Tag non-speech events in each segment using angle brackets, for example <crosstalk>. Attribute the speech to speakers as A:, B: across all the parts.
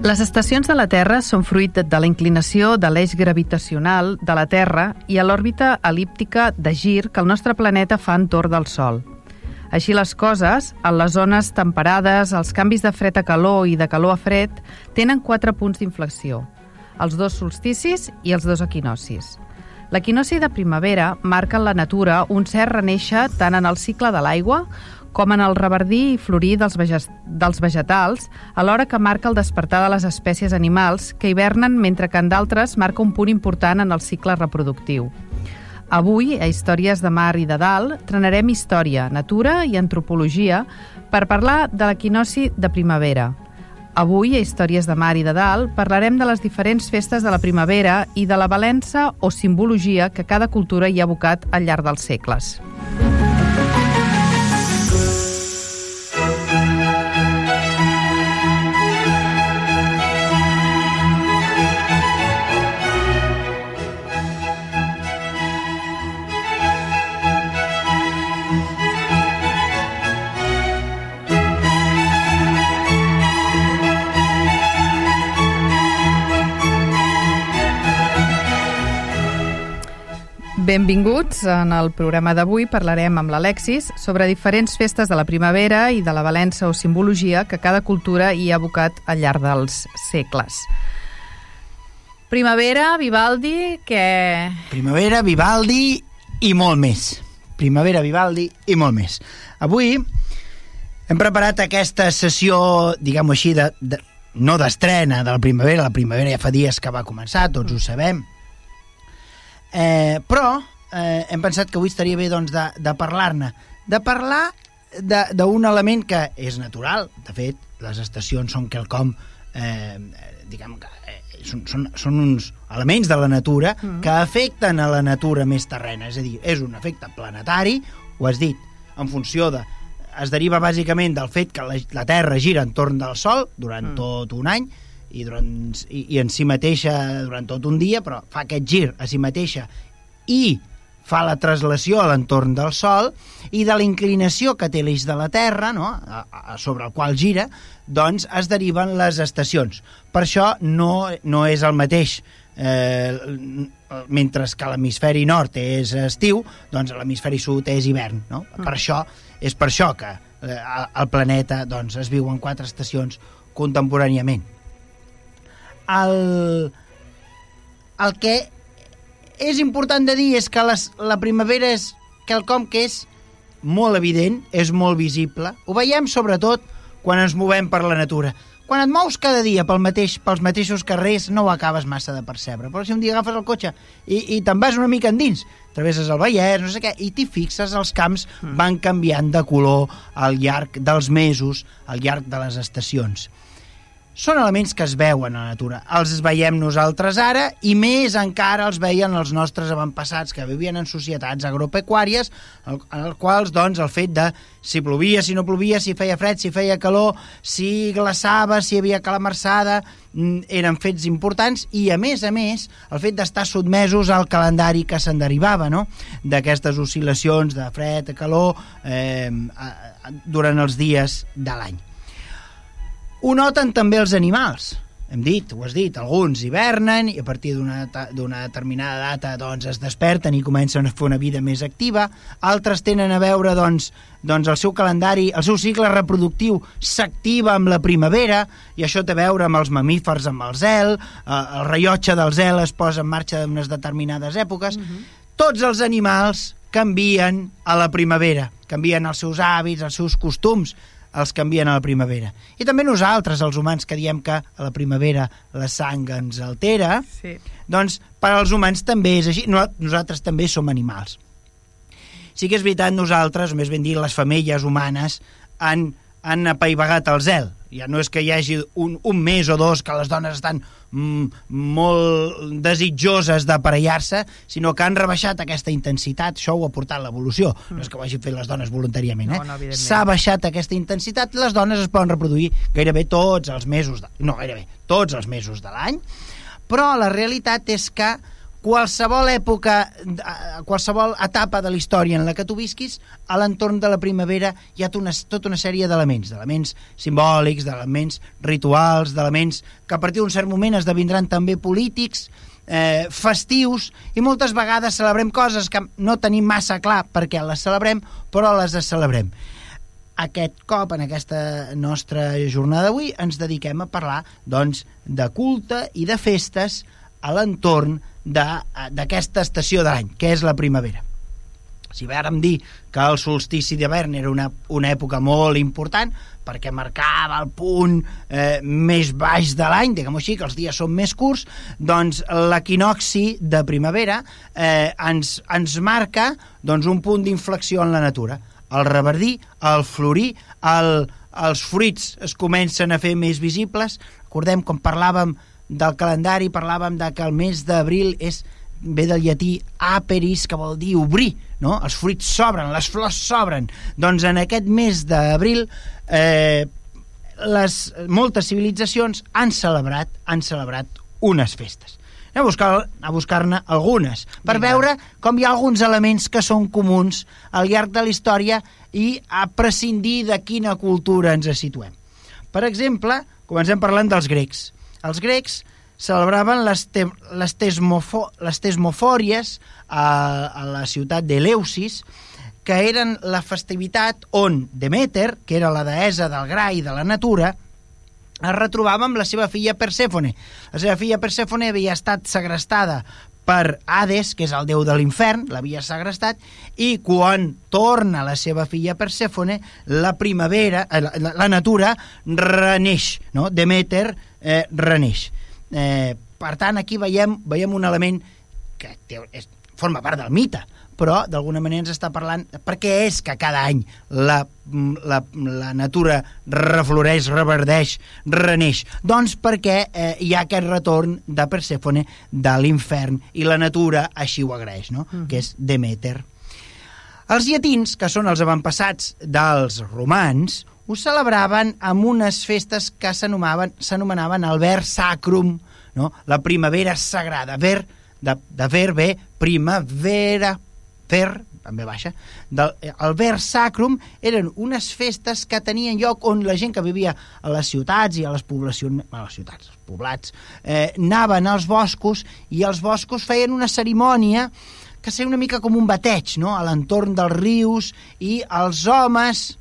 A: Les estacions de la Terra són fruit de la inclinació de l'eix gravitacional de la Terra i a l'òrbita elíptica de gir que el nostre planeta fa entorn del Sol. Així les coses, en les zones temperades, els canvis de fred a calor i de calor a fred tenen quatre punts d'inflexió, els dos solsticis i els dos equinocis. L'equinoci de primavera marca en la natura un cert reneixer tant en el cicle de l'aigua com en el reverdir i florir dels, dels vegetals, alhora que marca el despertar de les espècies animals que hivernen mentre que en d'altres marca un punt important en el cicle reproductiu. Avui, a Històries de Mar i de Dalt, trenarem història, natura i antropologia per parlar de l'equinoci de primavera. Avui, a Històries de Mar i de Dalt, parlarem de les diferents festes de la primavera i de la valença o simbologia que cada cultura hi ha abocat al llarg dels segles. Benvinguts. En el programa d'avui parlarem amb l'Alexis sobre diferents festes de la primavera i de la valença o simbologia que cada cultura hi ha abocat al llarg dels segles. Primavera, Vivaldi, que...
B: Primavera, Vivaldi i molt més. Primavera, Vivaldi i molt més. Avui hem preparat aquesta sessió, diguem-ho així, de, de, no d'estrena de la primavera, la primavera ja fa dies que va començar, tots ho sabem, Eh, però eh, hem pensat que avui estaria bé doncs, de, de parlar-ne. De parlar d'un element que és natural. De fet, les estacions són quelcom... Eh, diguem que eh, són, són, són uns elements de la natura mm. que afecten a la natura més terrena. És a dir, és un efecte planetari, ho has dit, en funció de... Es deriva bàsicament del fet que la, la Terra gira entorn del Sol durant mm. tot un any, i, durant, i, i en si mateixa durant tot un dia, però fa aquest gir a si mateixa i fa la traslació a l'entorn del Sol i de la inclinació que té l'eix de la Terra, no? a, a, sobre el qual gira, doncs es deriven les estacions. Per això no, no és el mateix eh, mentre que l'hemisferi nord és estiu, doncs l'hemisferi sud és hivern. No? Mm. Per això és per això que eh, el planeta doncs, es viu en quatre estacions contemporàniament el, el que és important de dir és que les, la primavera és quelcom que és molt evident, és molt visible. Ho veiem sobretot quan ens movem per la natura. Quan et mous cada dia pel mateix, pels mateixos carrers no ho acabes massa de percebre. Però si un dia agafes el cotxe i, i te'n vas una mica endins, travesses el Vallès, no sé què, i t'hi fixes, els camps mm. van canviant de color al llarg dels mesos, al llarg de les estacions són elements que es veuen a la natura. Els veiem nosaltres ara i més encara els veien els nostres avantpassats que vivien en societats agropecuàries en els quals doncs, el fet de si plovia, si no plovia, si feia fred, si feia calor, si glaçava, si hi havia calamarsada, mm, eren fets importants i, a més a més, el fet d'estar sotmesos al calendari que se'n derivava, no? d'aquestes oscil·lacions de fred, de calor, eh, durant els dies de l'any. Ho noten també els animals. Hem dit, ho has dit, alguns hivernen i a partir d'una determinada data doncs, es desperten i comencen a fer una vida més activa. Altres tenen a veure doncs, doncs el seu calendari, el seu cicle reproductiu s'activa amb la primavera i això té a veure amb els mamífers, amb el zel, eh, el rellotge del zel es posa en marxa en unes determinades èpoques. Uh mhm. -huh. Tots els animals canvien a la primavera, canvien els seus hàbits, els seus costums, els canvien a la primavera. I també nosaltres, els humans, que diem que a la primavera la sang ens altera, sí. doncs per als humans també és així. Nosaltres també som animals. Sí que és veritat, nosaltres, més ben dit, les femelles humanes, en han apaivagat el zel. Ja no és que hi hagi un, un mes o dos que les dones estan mm, molt desitjoses d'aparellar-se, sinó que han rebaixat aquesta intensitat. Això ho ha portat l'evolució. Mm. No és que ho hagin fet les dones voluntàriament. Eh?
A: No, no,
B: S'ha baixat aquesta intensitat. Les dones es poden reproduir gairebé tots els mesos... De, no, gairebé tots els mesos de l'any. Però la realitat és que qualsevol època, qualsevol etapa de la història en la que tu visquis, a l'entorn de la primavera hi ha una, tota una sèrie d'elements, d'elements simbòlics, d'elements rituals, d'elements que a partir d'un cert moment esdevindran també polítics, eh, festius, i moltes vegades celebrem coses que no tenim massa clar perquè les celebrem, però les celebrem. Aquest cop, en aquesta nostra jornada d'avui, ens dediquem a parlar doncs, de culte i de festes a l'entorn d'aquesta estació de l'any, que és la primavera. Si vàrem dir que el solstici d'hivern era una, una època molt important perquè marcava el punt eh, més baix de l'any, diguem-ho així, que els dies són més curts, doncs l'equinoxi de primavera eh, ens, ens marca doncs, un punt d'inflexió en la natura. El reverdir, el florir, el, els fruits es comencen a fer més visibles. Recordem, com parlàvem del calendari parlàvem de que el mes d'abril és ve del llatí aperis, que vol dir obrir, no? Els fruits s'obren, les flors s'obren. Doncs en aquest mes d'abril eh, les, moltes civilitzacions han celebrat, han celebrat unes festes. Anem a buscar a buscar-ne algunes, per
A: Vinga.
B: veure com hi ha alguns elements que són comuns al llarg de la història i a prescindir de quina cultura ens situem. Per exemple, comencem parlant dels grecs els grecs celebraven les, te, les, tesmofo, les tesmofòries a, a la ciutat d'Eleusis, que eren la festivitat on Demeter, que era la deessa del gra i de la natura, es retrobava amb la seva filla Persèfone. La seva filla Persèfone havia estat segrestada per Hades, que és el déu de l'infern, l'havia segrestat, i quan torna la seva filla Persèfone, la primavera, eh, la, la, natura reneix, no? Demeter eh, reneix. Eh, per tant, aquí veiem, veiem un element que té, és, forma part del mite, però d'alguna manera ens està parlant perquè és que cada any la, la, la natura refloreix, reverdeix, reneix. Doncs perquè eh, hi ha aquest retorn de Persèfone de l'infern i la natura així ho agraeix, no? Mm. que és Demeter. Els llatins, que són els avantpassats dels romans, ho celebraven amb unes festes que s'anomenaven el ver sacrum, no? la primavera sagrada, ver, de, de ver ve primavera, ver, també baixa, del, el ver sacrum eren unes festes que tenien lloc on la gent que vivia a les ciutats i a les poblacions, a les ciutats, als poblats, eh, anaven als boscos i els boscos feien una cerimònia que seria una mica com un bateig, no?, a l'entorn dels rius i els homes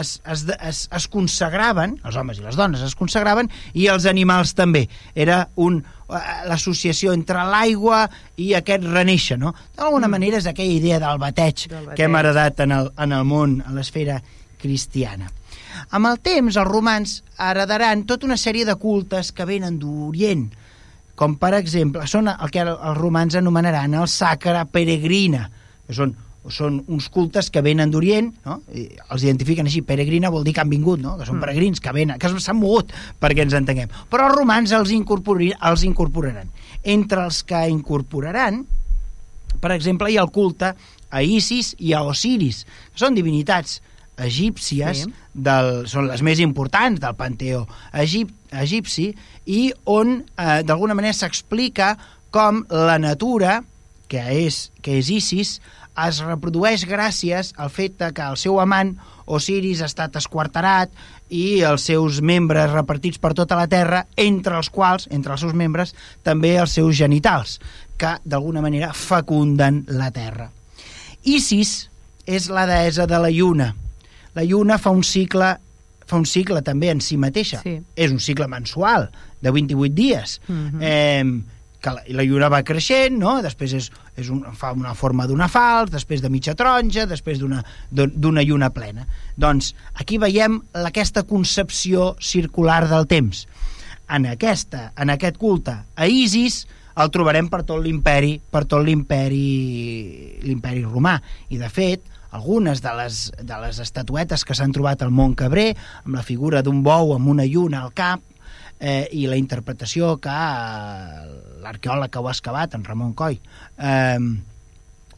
B: es, es, es, es consagraven, els homes i les dones es consagraven, i els animals també. Era un eh, l'associació entre l'aigua i aquest reneixer, no? D'alguna mm. manera és aquella idea del bateig, del bateig que hem heredat en el, en el món, a l'esfera cristiana. Amb el temps, els romans heredaran tota una sèrie de cultes que venen d'Orient, com per exemple, són el que els romans anomenaran el sacra peregrina, que són són uns cultes que venen d'Orient, no? I els identifiquen així, peregrina vol dir que han vingut, no? que són mm. peregrins, que venen, que s'han mogut, perquè ens entenguem. Però els romans els, els incorporaran. Entre els que incorporaran, per exemple, hi ha el culte a Isis i a Osiris, que són divinitats egípcies, sí. del, són les més importants del panteó egip, egipci, i on, eh, d'alguna manera, s'explica com la natura, que és, que és Isis, es reprodueix gràcies al fet que el seu amant Osiris ha estat esquarterat i els seus membres repartits per tota la Terra, entre els quals, entre els seus membres, també els seus genitals, que d'alguna manera fecunden la Terra. Isis és la deessa de la lluna. La lluna fa un cicle fa un cicle també en si mateixa.
A: Sí.
B: És un cicle mensual de 28 dies. Mm -hmm. eh, que la, la lluna va creixent, no? després és, és un, fa una forma d'una fals, després de mitja taronja, després d'una lluna plena. Doncs aquí veiem aquesta concepció circular del temps. En, aquesta, en aquest culte a Isis el trobarem per tot l'imperi per tot l'imperi l'imperi romà i de fet algunes de les, de les estatuetes que s'han trobat al Mont Cabré, amb la figura d'un bou amb una lluna al cap, eh, i la interpretació que l'arqueòleg que ho ha excavat, en Ramon Coll, eh,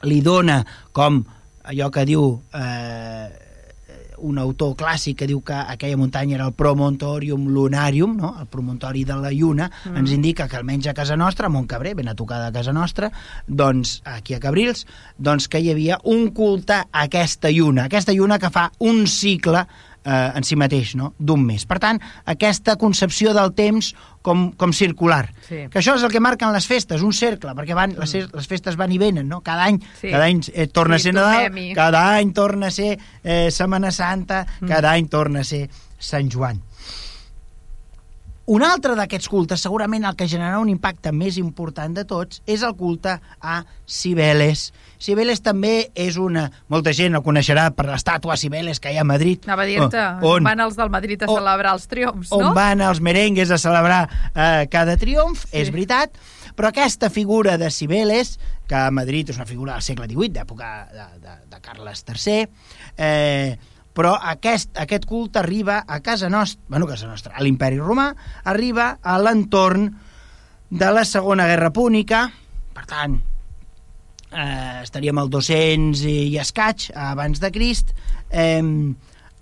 B: li dona com allò que diu eh, un autor clàssic que diu que aquella muntanya era el Promontorium Lunarium, no? el promontori de la Lluna, mm. ens indica que almenys a casa nostra, a Montcabré, ben a tocar de casa nostra, doncs aquí a Cabrils, doncs que hi havia un culte a aquesta lluna, aquesta lluna que fa un cicle eh, en si mateix, no? d'un mes. Per tant, aquesta concepció del temps com, com circular.
A: Sí.
B: Que això és el que marquen les festes, un cercle, perquè van, les, les festes van i venen, no? Cada any,
A: Sí.
B: cada any eh, torna
A: Sí,
B: a ser Nadal, cada any torna a ser eh, Setmana Santa,
A: Mm.
B: cada any torna a ser Sant Joan. Un altre d'aquests cultes, segurament el que generarà un impacte més important de tots, és el culte a Cibeles. Cibeles també és una... Molta gent el coneixerà per l'estàtua Cibeles que hi ha a Madrid.
A: Anava a dir-te, on van els del Madrid a
B: on-
A: celebrar els triomfs,
B: on
A: no?
B: van els merengues a celebrar eh, cada triomf,
A: Sí.
B: és veritat, però aquesta figura de Cibeles, que a Madrid és una figura del segle XVIII, d'època de, de, de Carles III, eh, però aquest, aquest culte arriba a casa nostra, bueno, casa nostra, a l'imperi romà, arriba a l'entorn de la Segona Guerra Púnica, per tant, eh, estaríem al 200 i, i escaig abans de Crist, eh,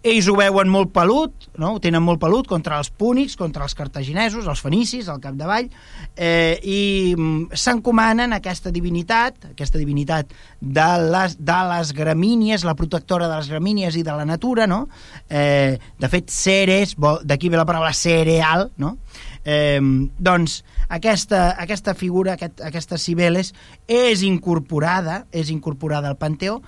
B: ells ho veuen molt pelut, no? ho tenen molt pelut contra els púnics, contra els cartaginesos, els fenicis, al capdavall, eh, i mm, s'encomanen aquesta divinitat, aquesta divinitat de les, de les gramínies, la protectora de les gramínies i de la natura, no? Eh, de fet, Ceres, d'aquí ve la paraula cereal, no? Eh, doncs aquesta, aquesta figura, aquest, aquesta Cibeles, és incorporada, és incorporada al Panteó,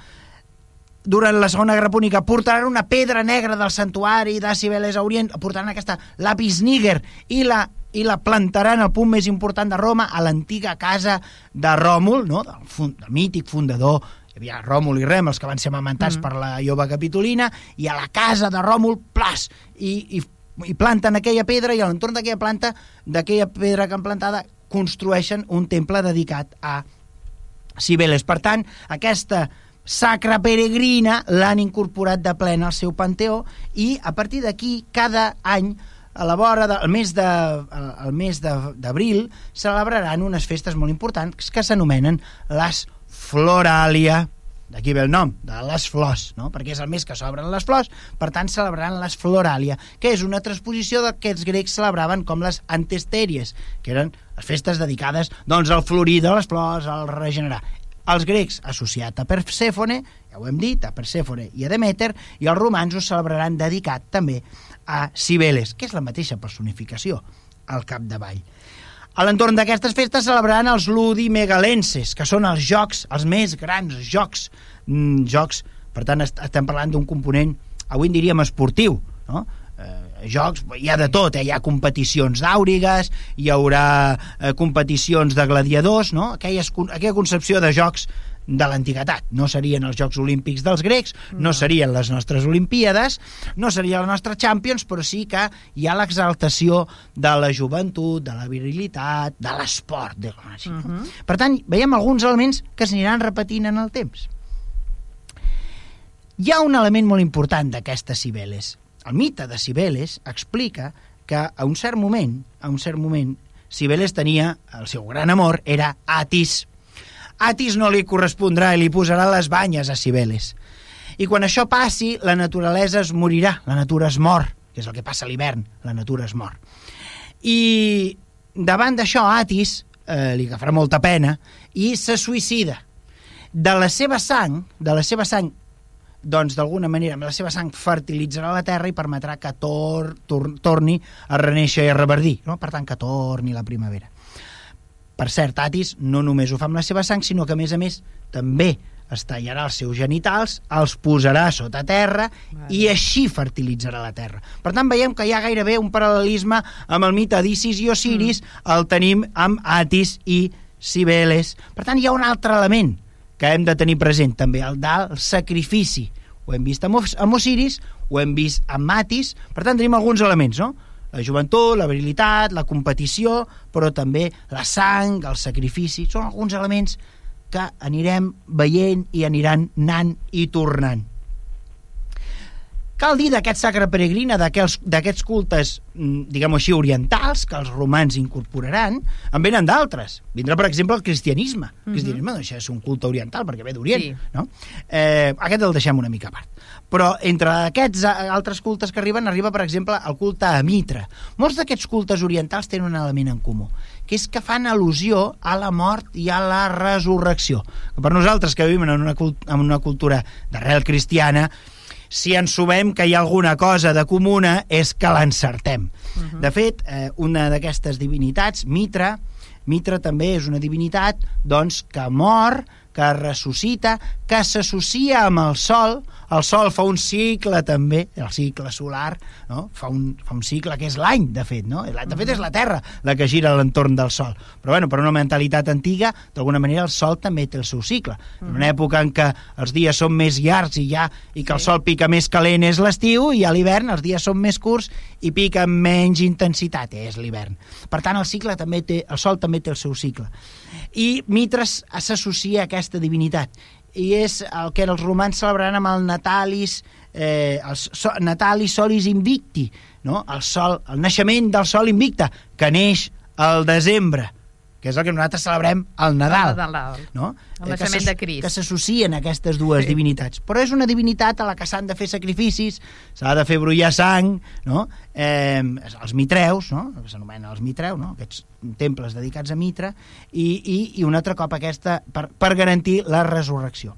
B: durant la Segona Guerra Púnica portaran una pedra negra del santuari de Cibeles a Orient, portaran aquesta lapis níger i la, i la plantaran al punt més important de Roma, a l'antiga casa de Ròmul, no? del, fund, del mític fundador hi havia Ròmul i Rem, els que van ser amamentats mm. per la jove capitolina, i a la casa de Ròmul, plas, i, i, i planten aquella pedra, i a l'entorn d'aquella planta, d'aquella pedra que han plantada, construeixen un temple dedicat a Cibeles. Per tant, aquesta sacra peregrina l'han incorporat de plena al seu panteó i a partir d'aquí cada any a la vora del mes de, al mes d'abril celebraran unes festes molt importants que s'anomenen les Floralia d'aquí ve el nom, de les flors no? perquè és el mes que s'obren les flors per tant celebraran les Floralia que és una transposició del que els grecs celebraven com les Antesteries que eren les festes dedicades doncs, al florir de les flors, al regenerar els grecs associat a Persèfone, ja ho hem dit, a Persèfone i a Demeter, i els romans ho celebraran dedicat també a Cibeles, que és la mateixa personificació al capdavall. A l'entorn d'aquestes festes celebraran els ludimegalenses, que són els jocs, els més grans jocs, mm, jocs, per tant est estem parlant d'un component, avui en diríem esportiu, no? Eh, jocs, hi ha de tot, eh? hi ha competicions d'àurigues, hi haurà eh, competicions de gladiadors, no? Aquelles, aquella concepció de jocs de l'antiguitat. No serien els Jocs Olímpics dels grecs, no. no serien les nostres Olimpíades, no seria la nostra Champions, però sí que hi ha l'exaltació de la joventut, de la virilitat, de l'esport. De... Uh -huh. Per tant, veiem alguns elements que s'aniran repetint en el temps. Hi ha un element molt important d'aquestes Cibeles. El mite de Cibeles explica que a un cert moment, a un cert moment, Cibeles tenia, el seu gran amor era Atis. Atis no li correspondrà i li posarà les banyes a Cibeles. I quan això passi, la naturalesa es morirà, la natura es mor, que és el que passa a l'hivern, la natura es mor. I davant d'això, Atis eh, li agafarà molta pena i se suïcida. De la seva sang, de la seva sang, doncs d'alguna manera amb la seva sang fertilitzarà la terra i permetrà que tor, tor, torni a reneixer i a reverdir, no? per tant que torni la primavera. Per cert, Atis no només ho fa amb la seva sang, sinó que a més a més també es tallarà els seus genitals, els posarà sota terra
A: Vale.
B: i així fertilitzarà la terra. Per tant, veiem que hi ha gairebé un paral·lelisme amb el mite d'Isis i Osiris, mm. el tenim amb Atis i Cibeles. Per tant, hi ha un altre element que hem de tenir present també, el del sacrifici. Ho hem vist amb, Os- amb Osiris, ho hem vist amb Matis, per tant tenim alguns elements, no? La joventut, la virilitat, la competició, però també la sang, el sacrifici, són alguns elements que anirem veient i aniran anant i tornant. Cal dir d'aquest sacre peregrina, d'aquests cultes, mm, diguem-ho així, orientals, que els romans incorporaran, en venen d'altres. Vindrà, per exemple, el cristianisme. El
A: Mhm.
B: cristianisme doncs, això és un culte oriental, perquè ve d'Orient.
A: Sí.
B: No? Eh, aquest el deixem una mica a part. Però entre aquests eh, altres cultes que arriben, arriba, per exemple, el culte a Mitra. Molts d'aquests cultes orientals tenen un element en comú, que és que fan al·lusió a la mort i a la resurrecció. Per nosaltres que vivim en una, cult en una cultura d'arrel cristiana, si ens sumem que hi ha alguna cosa de comuna és que l'encertem. Uh -huh. De fet, eh, una d'aquestes divinitats, Mitra, Mitra també és una divinitat doncs, que mor, que ressuscita, que s'associa amb el Sol. El Sol fa un cicle també, el cicle solar, no? fa, un, fa un cicle que és l'any, de fet. No? De fet, és la Terra la que gira a l'entorn del Sol. Però bueno, per una mentalitat antiga, d'alguna manera el Sol també té el seu cicle. En una època en què els dies són més llargs i, ja, i que el. Sol pica més calent és l'estiu, i a l'hivern els dies són més curts i pica amb menys intensitat, és l'hivern. Per tant, el cicle també té, el Sol també té el seu cicle. I Mitres s'associa a aquesta divinitat i és el que els romans celebraran amb el Natalis eh, el so, Natalis Solis Invicti no? el, sol, el naixement del sol invicte que neix al desembre que és el que nosaltres celebrem al Nadal
A: El Nadal.
B: no?
A: El
B: Eh, que
A: naixement de Crist.
B: que s'associen a aquestes dues
A: Sí.
B: divinitats però és una divinitat a la que s'han de fer sacrificis s'ha de fer brollar sang no? eh, els mitreus no? que s'anomenen els mitreus no? aquests temples dedicats a Mitra i, i, i un altre cop aquesta per, per garantir la resurrecció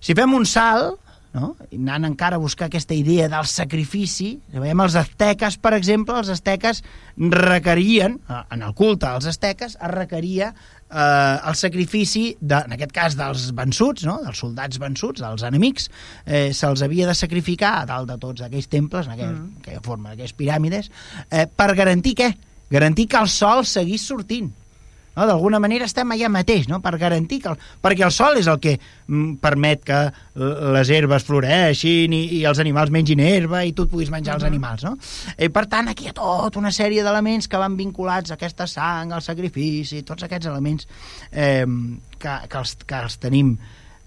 B: si fem un salt no? I anant encara a buscar aquesta idea del sacrifici, veiem els azteques, per exemple, els azteques requerien, eh, en el culte als azteques, es requeria eh, el sacrifici, de, en aquest cas dels vençuts, no? dels soldats vençuts, dels enemics, eh, se'ls havia de sacrificar a dalt de tots aquells temples, en aquella, mm. aquella forma, aquelles piràmides, eh, per garantir què? Garantir que el sol seguís sortint. No? D'alguna manera estem allà mateix, no? per garantir que... El, perquè el sol és el que mm, permet que l- les herbes floreixin i, i els animals mengin herba i tu et puguis menjar els animals. No? I per tant, aquí hi ha tota una sèrie d'elements que van vinculats a aquesta sang, al sacrifici, tots aquests elements eh, que, que, els, que els tenim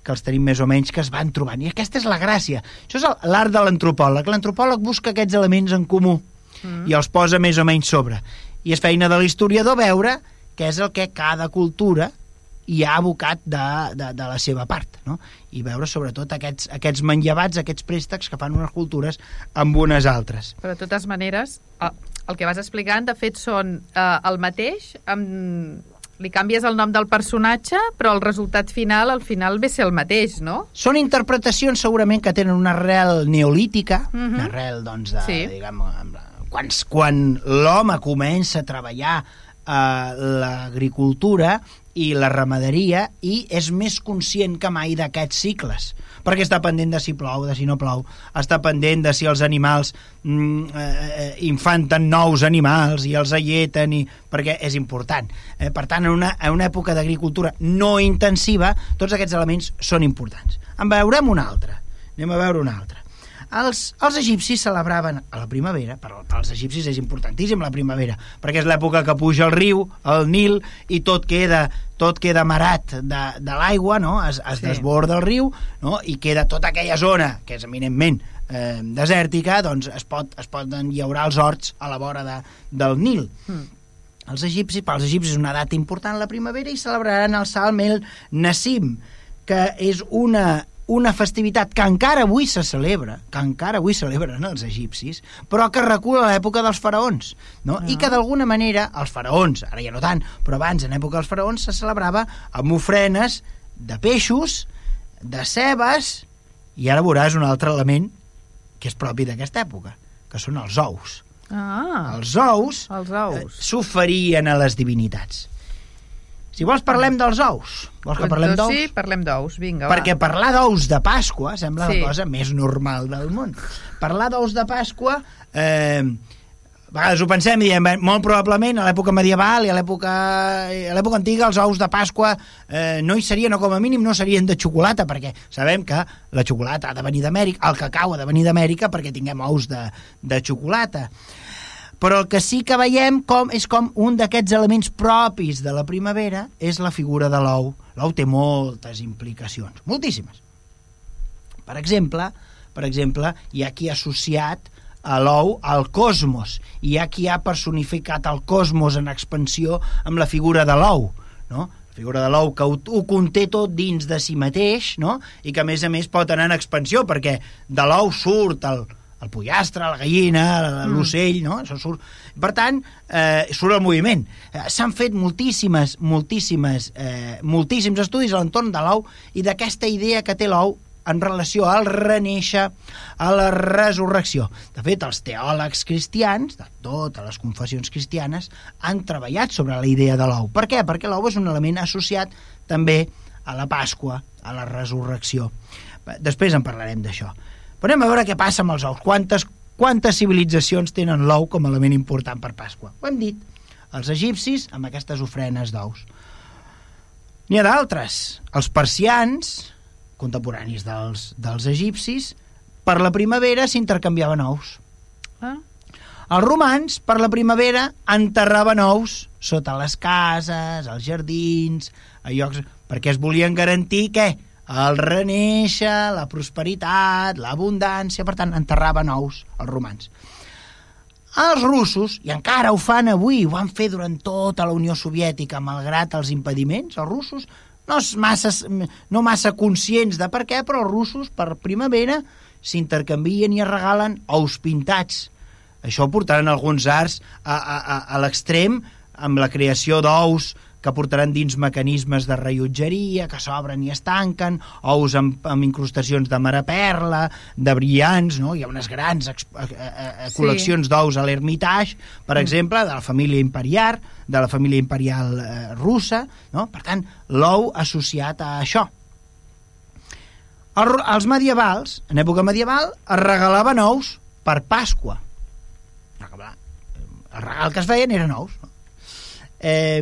B: que els tenim més o menys, que es van trobant. I aquesta és la gràcia. Això és l'art de l'antropòleg. L'antropòleg busca aquests elements en comú mm. i els posa més o menys sobre. I és feina de l'historiador veure què és el que cada cultura hi ha abocat de, de, de la seva part, no? I veure sobretot aquests, aquests manllevats, aquests préstecs que fan unes cultures amb unes altres.
A: Però de totes maneres, el, el que vas explicant, de fet, són eh, el mateix, amb, li canvies el nom del personatge, però el resultat final, al final, ve ser el mateix, no?
B: Són interpretacions segurament que tenen una arrel neolítica,
A: Mhm.
B: una arrel, doncs, de,
A: Sí.
B: diguem, quan, quan l'home comença a treballar eh, l'agricultura i la ramaderia i és més conscient que mai d'aquests cicles perquè està pendent de si plou, de si no plou està pendent de si els animals mm, eh, infanten nous animals i els alleten i... perquè és important. Eh, per tant en una, en una època d'agricultura no intensiva tots aquests elements són importants. En veurem un altre. Anem a veure un altre els, els egipcis celebraven a la primavera, per als egipcis és importantíssim la primavera, perquè és l'època que puja el riu, el Nil, i tot queda tot queda marat de, de l'aigua, no? es, es
A: sí.
B: desborda el riu, no? i queda tota aquella zona, que és eminentment eh, desèrtica, doncs es, pot, es poden llaurar els horts a la vora de, del Nil.
A: Mm.
B: Els egipcis, pels egipcis és una data important la primavera i celebraran el Salm el Nassim, que és una, una festivitat que encara avui se celebra, que encara avui celebren els egipcis, però que recula a l'època dels faraons, no?
A: Ah.
B: I que d'alguna manera els faraons, ara ja no tant, però abans, en època dels faraons, se celebrava amb ofrenes de peixos, de cebes, i ara veuràs un altre element que és propi d'aquesta època, que són els ous.
A: Ah,
B: Els ous
A: els
B: eh,
A: ous.
B: s'oferien a les divinitats. Si vols parlem dels ous. Vols que parlem
A: Doncs
B: d'ous?
A: Sí, parlem d'ous, vinga,
B: Perquè
A: va.
B: parlar d'ous de Pasqua sembla
A: Sí.
B: la cosa més normal del món. Parlar d'ous de Pasqua... Eh, a vegades ho pensem i diem, molt probablement a l'època medieval i a l'època a l'època antiga els ous de Pasqua eh, no hi serien, o com a mínim no serien de xocolata, perquè sabem que la xocolata ha de venir d'Amèrica, el cacau ha de venir d'Amèrica perquè tinguem ous de, de xocolata però el que sí que veiem com és com un d'aquests elements propis de la primavera és la figura de l'ou, l'ou té moltes implicacions, moltíssimes. Per exemple, per exemple, hi ha qui ha associat a l'ou al cosmos, hi ha qui ha personificat el cosmos en expansió amb la figura de l'ou, no? Figura de l'ou que ho, ho conté tot dins de si mateix, no? I que a més a més pot anar en expansió, perquè de l'ou surt el, el pollastre, la gallina, l'ocell, no? Això surt... Per tant, eh, surt el moviment. Eh, S'han fet moltíssimes, moltíssimes, eh, moltíssims estudis a l'entorn de l'ou i d'aquesta idea que té l'ou en relació al renéixer, a la resurrecció. De fet, els teòlegs cristians, de totes les confessions cristianes, han treballat sobre la idea de l'ou. Per què? Perquè l'ou és un element associat també a la Pasqua, a la resurrecció. Després en parlarem d'això. Però anem a veure què passa amb els ous. Quantes, quantes civilitzacions tenen l'ou com a element important per Pasqua? Ho hem dit. Els egipcis, amb aquestes ofrenes d'ous. N'hi ha d'altres. Els persians, contemporanis dels, dels egipcis, per la primavera s'intercanviaven ous.
A: Ah.
B: Els romans, per la primavera, enterraven ous sota les cases, als jardins, a llocs... perquè es volien garantir, què? El renéixer, la prosperitat, l'abundància... Per tant, enterraven ous, els romans. Els russos, i encara ho fan avui, ho van fer durant tota la Unió Soviètica, malgrat els impediments, els russos no, és massa, no massa conscients de per què, però els russos, per primavera, s'intercanvien i es regalen ous pintats. Això portaran alguns arts a, a, a, a l'extrem amb la creació d'ous que portaran dins mecanismes de rellotgeria, que s'obren i es tanquen, ous amb, amb incrustacions de maraperla, de brillants, no? hi ha unes grans a, a, a, col·leccions sí. d'ous a l'Hermitage, per mm. exemple, de la família imperial, de la família imperial eh, russa, no? per tant, l'ou associat a això. El, els medievals, en època medieval, es regalaven ous per Pasqua. El regal que es feien eren ous. No? Eh,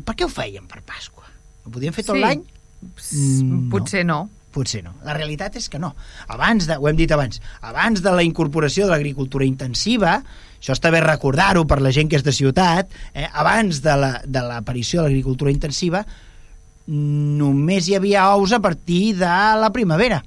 B: i per què ho feien per Pasqua? Ho podien fer tot
A: Sí.
B: l'any?
A: Mm, Potser no.
B: Potser no. La realitat és que no. Abans de, ho hem dit abans, abans de la incorporació de l'agricultura intensiva, això està bé recordar-ho per la gent que és de ciutat, eh, abans de l'aparició la, de l'agricultura intensiva, només hi havia ous a partir de la primavera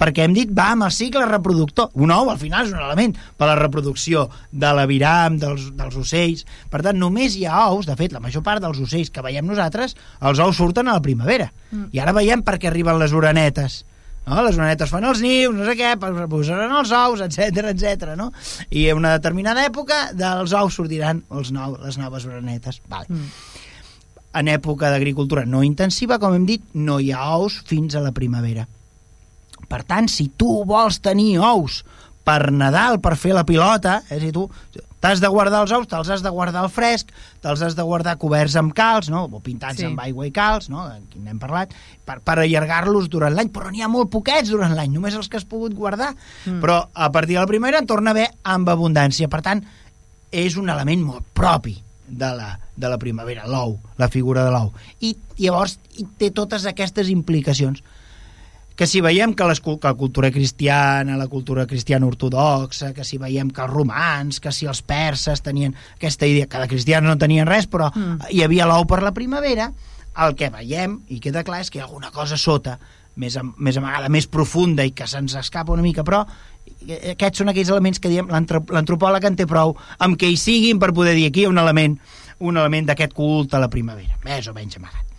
B: perquè hem dit va amb el cicle reproductor un ou al final és un element per a la reproducció de l'aviram, dels, dels ocells per tant només hi ha ous de fet la major part dels ocells que veiem nosaltres els ous surten a la primavera mm. i ara veiem per què arriben les orenetes no? les orenetes fan els nius, no sé què, posaran els ous, etc etc. no? I en una determinada època dels ous sortiran els nou, les noves orenetes. Vale. Mm. En època d'agricultura no intensiva, com hem dit, no hi ha ous fins a la primavera. Per tant, si tu vols tenir ous per Nadal, per fer la pilota, eh, si tu t'has de guardar els ous, te'ls has de guardar al fresc, te'ls has de guardar coberts amb calç, no? o pintats
A: Sí.
B: amb aigua i calç, no? aquí n'hem parlat, per, per allargar-los durant l'any, però n'hi ha molt poquets durant l'any, només els que has pogut guardar. Mm. Però a partir de la primera en torna a haver amb abundància. Per tant, és un element molt propi de la, de la primavera, l'ou, la figura de l'ou. I llavors i té totes aquestes implicacions que si veiem que, les, que la cultura cristiana, la cultura cristiana ortodoxa, que si veiem que els romans, que si els perses tenien aquesta idea, que de cristians no tenien res, però mm. hi havia l'ou per la primavera, el que veiem, i queda clar, és que hi ha alguna cosa sota, més, més amagada, més profunda i que se'ns escapa una mica, però aquests són aquells elements que diem l'antrop- l'antropòleg en té prou amb què hi siguin per poder dir aquí un element un element d'aquest culte a la primavera, més o menys amagat.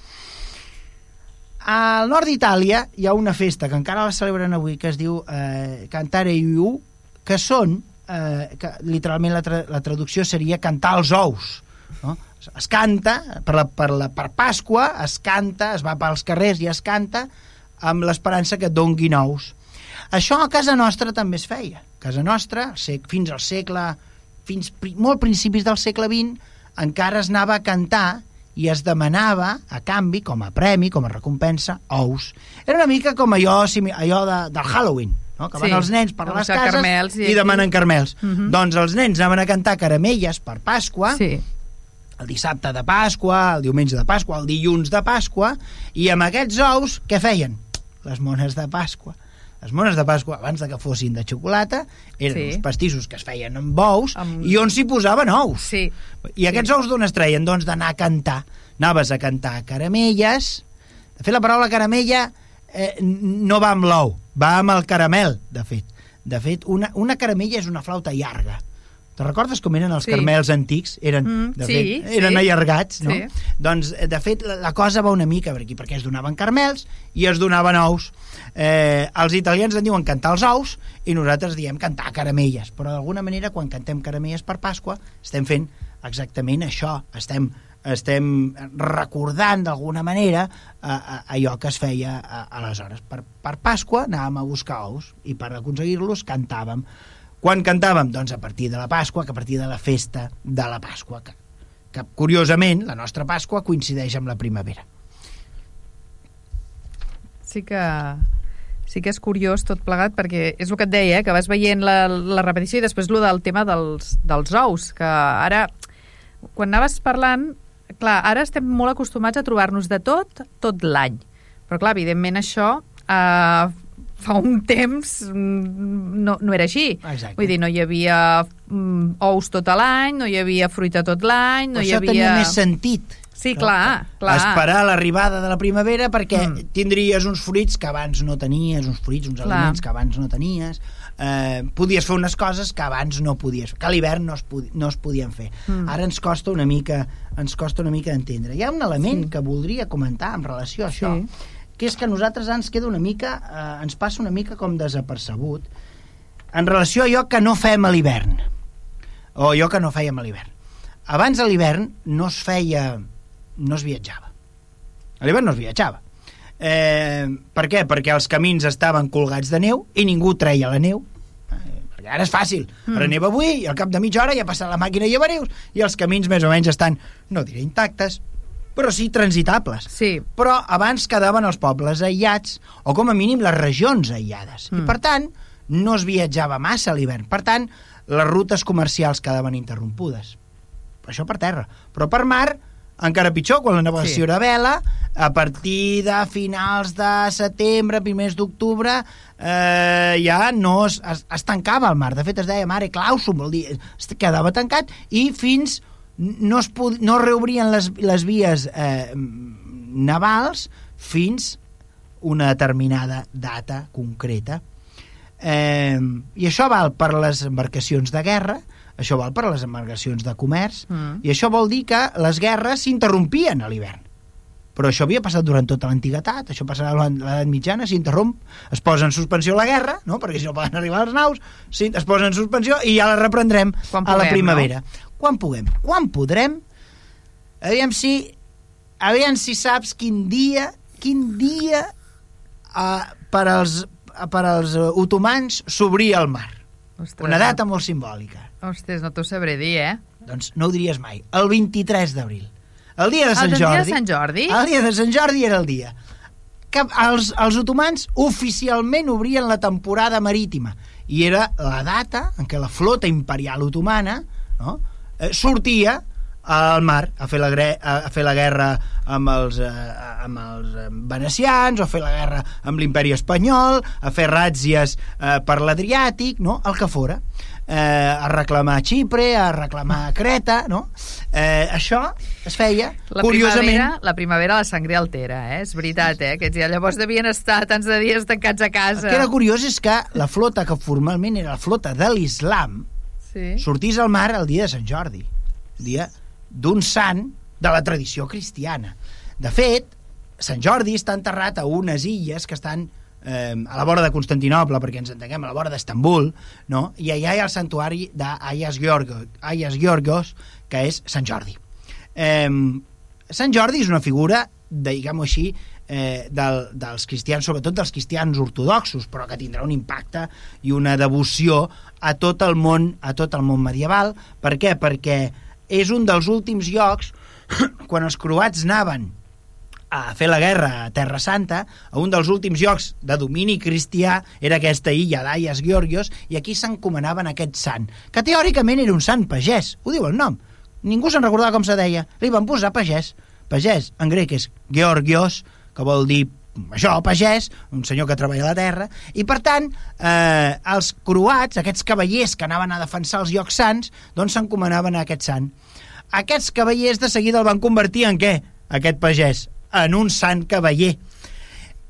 B: Al nord d'Itàlia hi ha una festa que encara la celebren avui que es diu eh, Cantare Iu, que són, eh, que literalment la, tra la traducció seria cantar els ous. No? Es canta, per, la, per, la, per Pasqua es canta, es va pels carrers i es canta amb l'esperança que et donguin ous. Això a casa nostra també es feia. A casa nostra, fins al segle, fins pri, molt principis del segle XX, encara es anava a cantar i es demanava, a canvi, com a premi, com a recompensa, ous. Era una mica com allò, allò de, del Halloween, no? que van
A: Sí,
B: els nens per
A: a
B: les cases
A: carmels i
B: i, demanen carmels.
A: Mhm.
B: Doncs els nens anaven a cantar caramelles per Pasqua,
A: Sí.
B: el dissabte de Pasqua, el diumenge de Pasqua, el dilluns de Pasqua, i amb aquests ous, què feien? Les mones de Pasqua. Els mones de Pasqua, abans de que fossin de xocolata, eren
A: Sí.
B: uns pastissos que es feien amb ous
A: Amb-
B: i on s'hi posaven ous.
A: Sí.
B: I aquests ous d'on es treien? Doncs d'anar a cantar. Anaves a cantar caramelles. De fet, la paraula caramella eh, no va amb l'ou, va amb el caramel, de fet. De fet, una, una caramella és una flauta llarga. Te recordes com eren els
A: Sí.
B: caramels antics? Eren,
A: Mm,
B: de
A: sí,
B: fet, eren
A: sí.
B: allargats, no?
A: Sí.
B: Doncs, eh, de fet, la, la cosa va una mica per aquí, perquè es donaven caramels i es donaven ous. Eh, els italians en diuen cantar els ous i nosaltres diem cantar caramelles, però d'alguna manera quan cantem caramelles per Pasqua estem fent exactament això, estem estem recordant d'alguna manera eh, eh, allò que es feia eh, aleshores. Per, per Pasqua anàvem a buscar ous i per aconseguir-los cantàvem. Quan cantàvem? Doncs a partir de la Pasqua, que a partir de la festa de la Pasqua, que, que curiosament la nostra Pasqua coincideix amb la primavera.
A: Sí que sí que és curiós tot plegat perquè és el que et deia, eh, que vas veient la, la repetició i després lo del tema dels, dels ous, que ara quan anaves parlant, clar, ara estem molt acostumats a trobar-nos de tot, tot l'any. Però clar, evidentment això eh, fa un temps mm, no, no era així.
B: Exacte.
A: Vull dir, no hi havia mm, ous tot l'any, no hi havia fruita tot l'any, no
B: Però
A: hi
B: això
A: havia...
B: tenia més sentit.
A: Sí, clar, clar.
B: Esperar l'arribada de la primavera perquè
A: Mm.
B: tindries uns fruits que abans no tenies, uns fruits, uns
A: Clar.
B: aliments que abans no tenies, eh, podies fer unes coses que abans no podies que a l'hivern no, es no es podien fer.
A: Mm.
B: Ara ens costa una mica ens costa una mica d'entendre. Hi ha un element
A: Sí.
B: que voldria comentar en relació a això,
A: Sí.
B: que és que a nosaltres ens queda una mica, eh, ens passa una mica com desapercebut en relació a allò que no fem a l'hivern o allò que no fèiem a l'hivern. Abans a l'hivern no es feia... no es viatjava. A l'hivern no es viatjava. Eh, per què? Perquè els camins estaven colgats de neu i ningú treia la neu. Eh, perquè ara és fàcil. Mm. Ara neva avui i al cap de mitja hora ja passa la màquina i llevareus i els camins més o menys estan, no diré intactes, però sí transitables
A: Sí,
B: però abans quedaven els pobles aïllats o com a mínim les regions aïllades mm. i per tant no es viatjava massa a l'hivern per tant les rutes comercials quedaven interrompudes això per terra però per mar encara pitjor quan la navegació
A: Sí.
B: era vela a partir de finals de setembre, primers d'octubre eh, ja no es, es, es tancava el mar de fet es deia mare clausum vol dir, es quedava tancat i fins no es, pod, no reobrien les, les vies eh, navals fins una determinada data concreta. Eh, I això val per les embarcacions de guerra, això val per les embarcacions de comerç,
A: Mm.
B: i això vol dir que les guerres s'interrompien a l'hivern. Però això havia passat durant tota l'antiguitat, això passarà a l'edat mitjana, s'interromp, es posa en suspensió la guerra, no? perquè si no poden arribar les naus, es posa en suspensió i ja la reprendrem
A: Quan
B: a la
A: puguem,
B: primavera. Quan puguem? Quan podrem? Aviam si, aviam si saps quin dia, quin dia uh, per als, per als otomans s'obria el mar.
A: Ostres,
B: Una data molt simbòlica.
A: Ostres, no t'ho sabré dir, eh?
B: Doncs no ho diries mai. El 23 d'abril. El dia de
A: El
B: Sant
A: del dia
B: Jordi.
A: de Sant Jordi?
B: El dia de Sant Jordi era el dia que els, els otomans oficialment obrien la temporada marítima i era la data en què la flota imperial otomana no, eh, sortia al mar a fer la, a fer la guerra amb els, eh, amb els eh, venecians o a fer la guerra amb l'imperi espanyol a fer ràtzies eh, per l'Adriàtic no? el que fora eh, a reclamar Xipre, a reclamar Creta, no? Eh, això es feia,
A: La
B: curiosament...
A: primavera, la primavera la sangre altera, eh? És veritat, eh? Aquests ja llavors devien estar tants de dies tancats a casa.
B: El que era curiós és que la flota, que formalment era la flota de l'islam,
A: Sí.
B: sortís al mar el dia de Sant Jordi, el dia d'un sant de la tradició cristiana. De fet, Sant Jordi està enterrat a unes illes que estan eh, a la vora de Constantinople, perquè ens entenguem, a la vora d'Estambul, no? i allà hi ha el santuari d'Aias Giorgos, Aias Giorgos, que és Sant Jordi. Eh, Sant Jordi és una figura, diguem-ho així, eh, del, dels cristians, sobretot dels cristians ortodoxos, però que tindrà un impacte i una devoció a tot el món, a tot el món medieval. Per què? Perquè és un dels últims llocs <coughs> quan els croats anaven a fer la guerra a Terra Santa, a un dels últims llocs de domini cristià era aquesta illa d'Aias Georgios, i aquí s'encomanaven aquest sant, que teòricament era un sant pagès, ho diu el nom. Ningú se'n recordava com se deia. Li van posar pagès. Pagès, en grec, és Georgios, que vol dir això, pagès, un senyor que treballa a la terra, i per tant, eh, els croats, aquests cavallers que anaven a defensar els llocs sants, doncs s'encomanaven a aquest sant. Aquests cavallers de seguida el van convertir en què? Aquest pagès, en un sant cavaller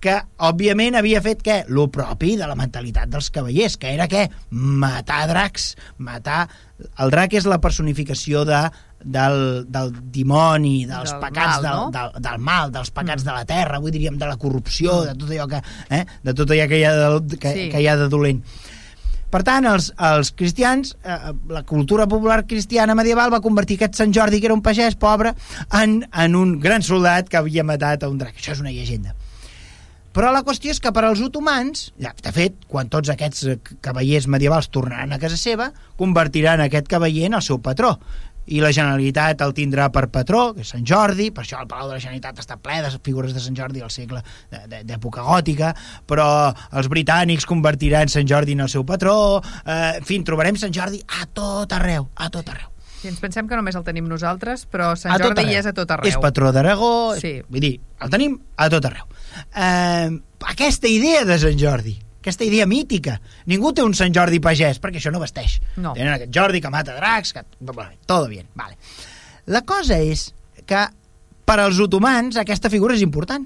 B: que, òbviament, havia fet què? Lo propi de la mentalitat dels cavallers, que era què? Matar dracs, matar... El drac és la personificació de, del, del dimoni, dels
A: Del
B: pecats
A: mal,
B: del,
A: no?
B: del, del mal, dels pecats de la terra, avui diríem de la corrupció, de tot allò que, eh? de tot allò que hi ha de, que,
A: Sí.
B: que hi ha de dolent. Per tant, els, els cristians, eh, la cultura popular cristiana medieval va convertir aquest Sant Jordi, que era un pagès pobre, en, en un gran soldat que havia matat a un drac. Això és una llegenda. Però la qüestió és que per als otomans, ja, de fet, quan tots aquests eh, cavallers medievals tornaran a casa seva, convertiran aquest cavaller en el seu patró. I la Generalitat el tindrà per patró, que és Sant Jordi, per això el Palau de la Generalitat està ple de figures de Sant Jordi al segle d'època gòtica, però els britànics convertiran Sant Jordi en el seu patró, eh, en fi, trobarem Sant Jordi a tot arreu, a tot arreu.
A: I ens pensem que només el tenim nosaltres, però Sant
B: A
A: Jordi és a tot arreu.
B: És patró d'Aragó,
A: Sí.
B: vull dir, el tenim a tot arreu. Eh, aquesta idea de Sant Jordi, aquesta idea mítica, ningú té un Sant Jordi pagès, perquè això no vesteix.
A: No.
B: Tenen aquest Jordi que mata dracs, que... Todo bien, vale. La cosa és que per als otomans aquesta figura és important.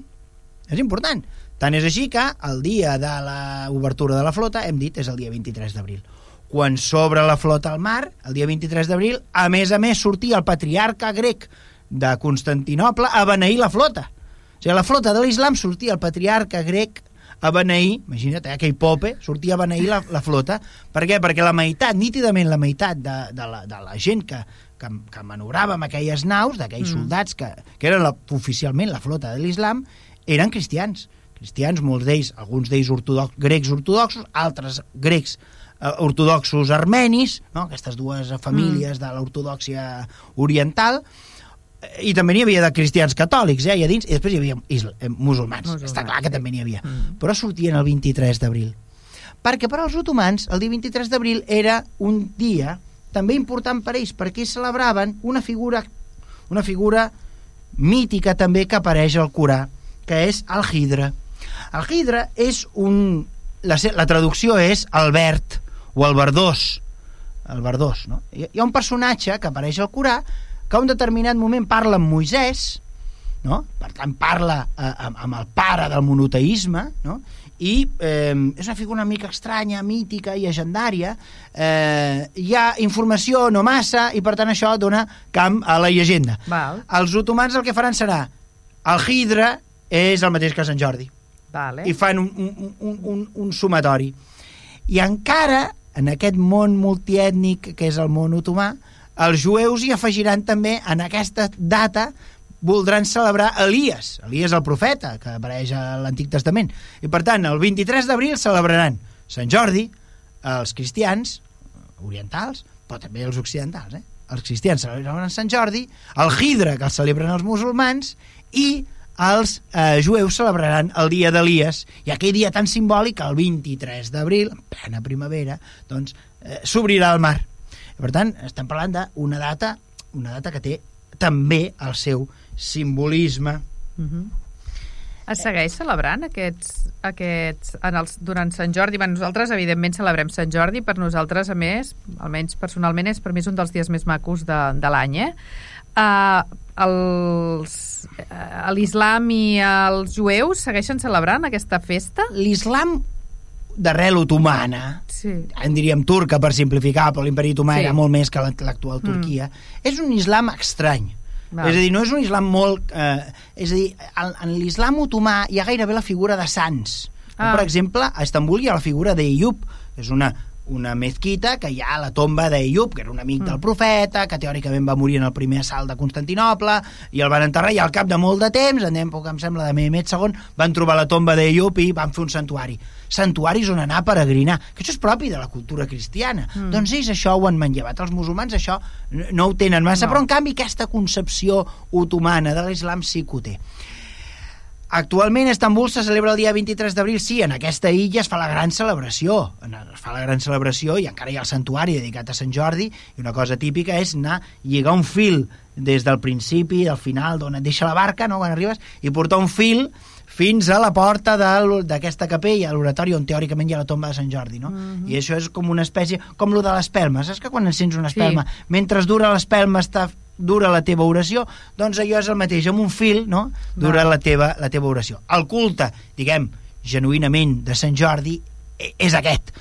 B: És important. Tant és així que el dia de l'obertura de la flota, hem dit, és el dia 23 d'abril. Quan s'obre la flota al mar, el dia 23 d'abril, a més a més sortia el patriarca grec de Constantinople a beneir la flota. O sigui, la flota de l'islam sortia el patriarca grec a beneir, imagina't, eh, aquell pope, sortia a beneir la, la flota. Per què? Perquè la meitat, nítidament la meitat de, de, la, de la gent que, que, que manobrava amb aquelles naus, d'aquells
A: Mm.
B: soldats que, que eren la, oficialment la flota de l'islam, eren cristians. Cristians, molts d'ells, alguns d'ells ortodox, grecs ortodoxos, altres grecs eh, ortodoxos armenis, no? aquestes dues famílies mm. de l'ortodòxia oriental, i també n'hi havia de cristians catòlics, eh, allà dins, i després hi havia isla, eh, musulmans.
A: Musulmans,
B: Està clar que també n'hi havia.
A: Mm.
B: Però sortien el 23 d'abril. Perquè per als otomans, el dia 23 d'abril era un dia també important per ells, perquè ells celebraven una figura, una figura mítica també que apareix al Corà, que és el Hidra. El Hidra és un... La, la traducció és el verd o el verdós. El verdós, no? Hi, hi ha un personatge que apareix al Corà que a un determinat moment parla amb Moisès, no? per tant parla eh, amb, amb el pare del monoteisme, no? i eh, és una figura una mica estranya, mítica i legendària, eh, hi ha informació no massa i per tant això dona camp a la llegenda.
A: Val,
B: Els otomans el que faran serà el Hidra és el mateix que Sant Jordi
A: vale.
B: i fan un, un, un, un, un sumatori. I encara, en aquest món multiètnic que és el món otomà, els jueus hi afegiran també en aquesta data voldran celebrar Elies, Elies el profeta, que apareix a l'Antic Testament. I per tant, el 23 d'abril celebraran Sant Jordi, els cristians orientals, però també els occidentals, eh? Els cristians celebraran Sant Jordi, el Hidra, que el celebren els musulmans, i els eh, jueus celebraran el dia d'Elies, i aquell dia tan simbòlic, el 23 d'abril, en plena primavera, doncs eh, s'obrirà el mar. Per tant, estem parlant d'una data, una data que té també el seu simbolisme.
A: Uh -huh. Es segueix celebrant aquests, aquests en els, durant Sant Jordi? Bé, nosaltres, evidentment, celebrem Sant Jordi. Per nosaltres, a més, almenys personalment, és per mi és un dels dies més macos de, de l'any, eh? Uh, uh, l'islam i els jueus segueixen celebrant aquesta festa?
B: L'islam d'arrel otomana,
A: Sí.
B: en diríem turca per simplificar, però l'imperi otomà
A: Sí.
B: era molt més que l'actual Turquia, és un islam estrany.
A: Val.
B: És a dir, no és un islam molt... Eh, és a dir, en, en l'islam otomà hi ha gairebé la figura de sants.
A: Ah.
B: Per exemple, a Estambul hi ha la figura d'Eyub, és una, una mezquita que hi ha la tomba d'Eyub, que era un amic
A: Mm.
B: del profeta, que teòricament va morir en el primer assalt de Constantinople, i el van enterrar, i al cap de molt de temps, en època, em sembla, de Mehmet II, van trobar la tomba d'Eyub i van fer un santuari. Santuaris on anar a peregrinar, que això és propi de la cultura cristiana.
A: Mm.
B: Doncs ells això ho han manllevat. Els musulmans això no ho tenen massa,
A: no.
B: però en canvi aquesta concepció otomana de l'islam sí que ho té. Actualment a Estambul se celebra el dia 23 d'abril, sí, en aquesta illa es fa la gran celebració, es fa la gran celebració i encara hi ha el santuari dedicat a Sant Jordi i una cosa típica és anar lligar un fil des del principi, del final, d'on et deixa la barca, no?, quan arribes, i portar un fil fins a la porta d'aquesta capella, a l'oratori on teòricament hi ha la tomba de Sant Jordi, no? I això és com una espècie, com lo de l'espelma. Saps que quan encens una
A: Sí.
B: espelma, mentre dura l'espelma està dura la teva oració, doncs allò és el mateix, amb un fil, no?, dura la teva, la teva oració. El culte, diguem, genuïnament de Sant Jordi, e- és aquest.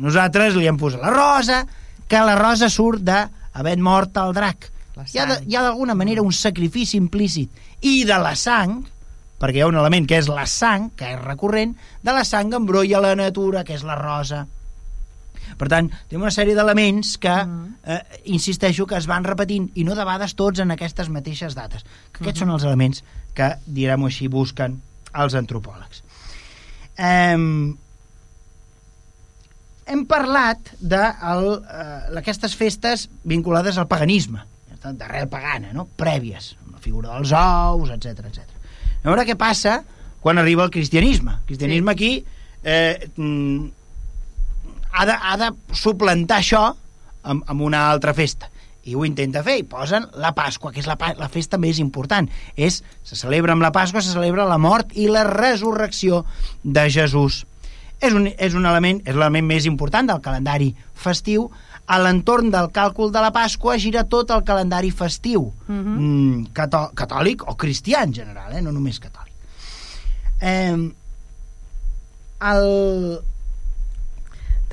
B: Nosaltres li hem posat la rosa, que la rosa surt d'haver mort el drac. Hi ha, de, hi ha d'alguna manera un sacrifici implícit. I de la sang, perquè hi ha un element que és la sang, que és recurrent, de la sang embrolla la natura, que és la rosa. Per tant, té una sèrie d'elements que, eh, insisteixo, que es van repetint, i no de vegades tots en aquestes mateixes dates. Que aquests són els elements que, direm-ho així, busquen els antropòlegs. Eh, hem parlat d'aquestes festes vinculades al paganisme, d'arrel pagana, no? prèvies, amb la figura dels ous, etc etc. A veure què passa quan arriba el cristianisme. El cristianisme aquí eh, mm, ha, de, ha de suplantar això amb, amb una altra festa i ho intenta fer, i posen la Pasqua, que és la, la festa més important. És, se celebra amb la Pasqua, se celebra la mort i la resurrecció de Jesús. És un, és un element, és l'element més important del calendari festiu. A l'entorn del càlcul de la Pasqua gira tot el calendari festiu,
A: Mhm.
B: mm, catò catòlic o cristià en general, eh? no només catòlic. Eh, el,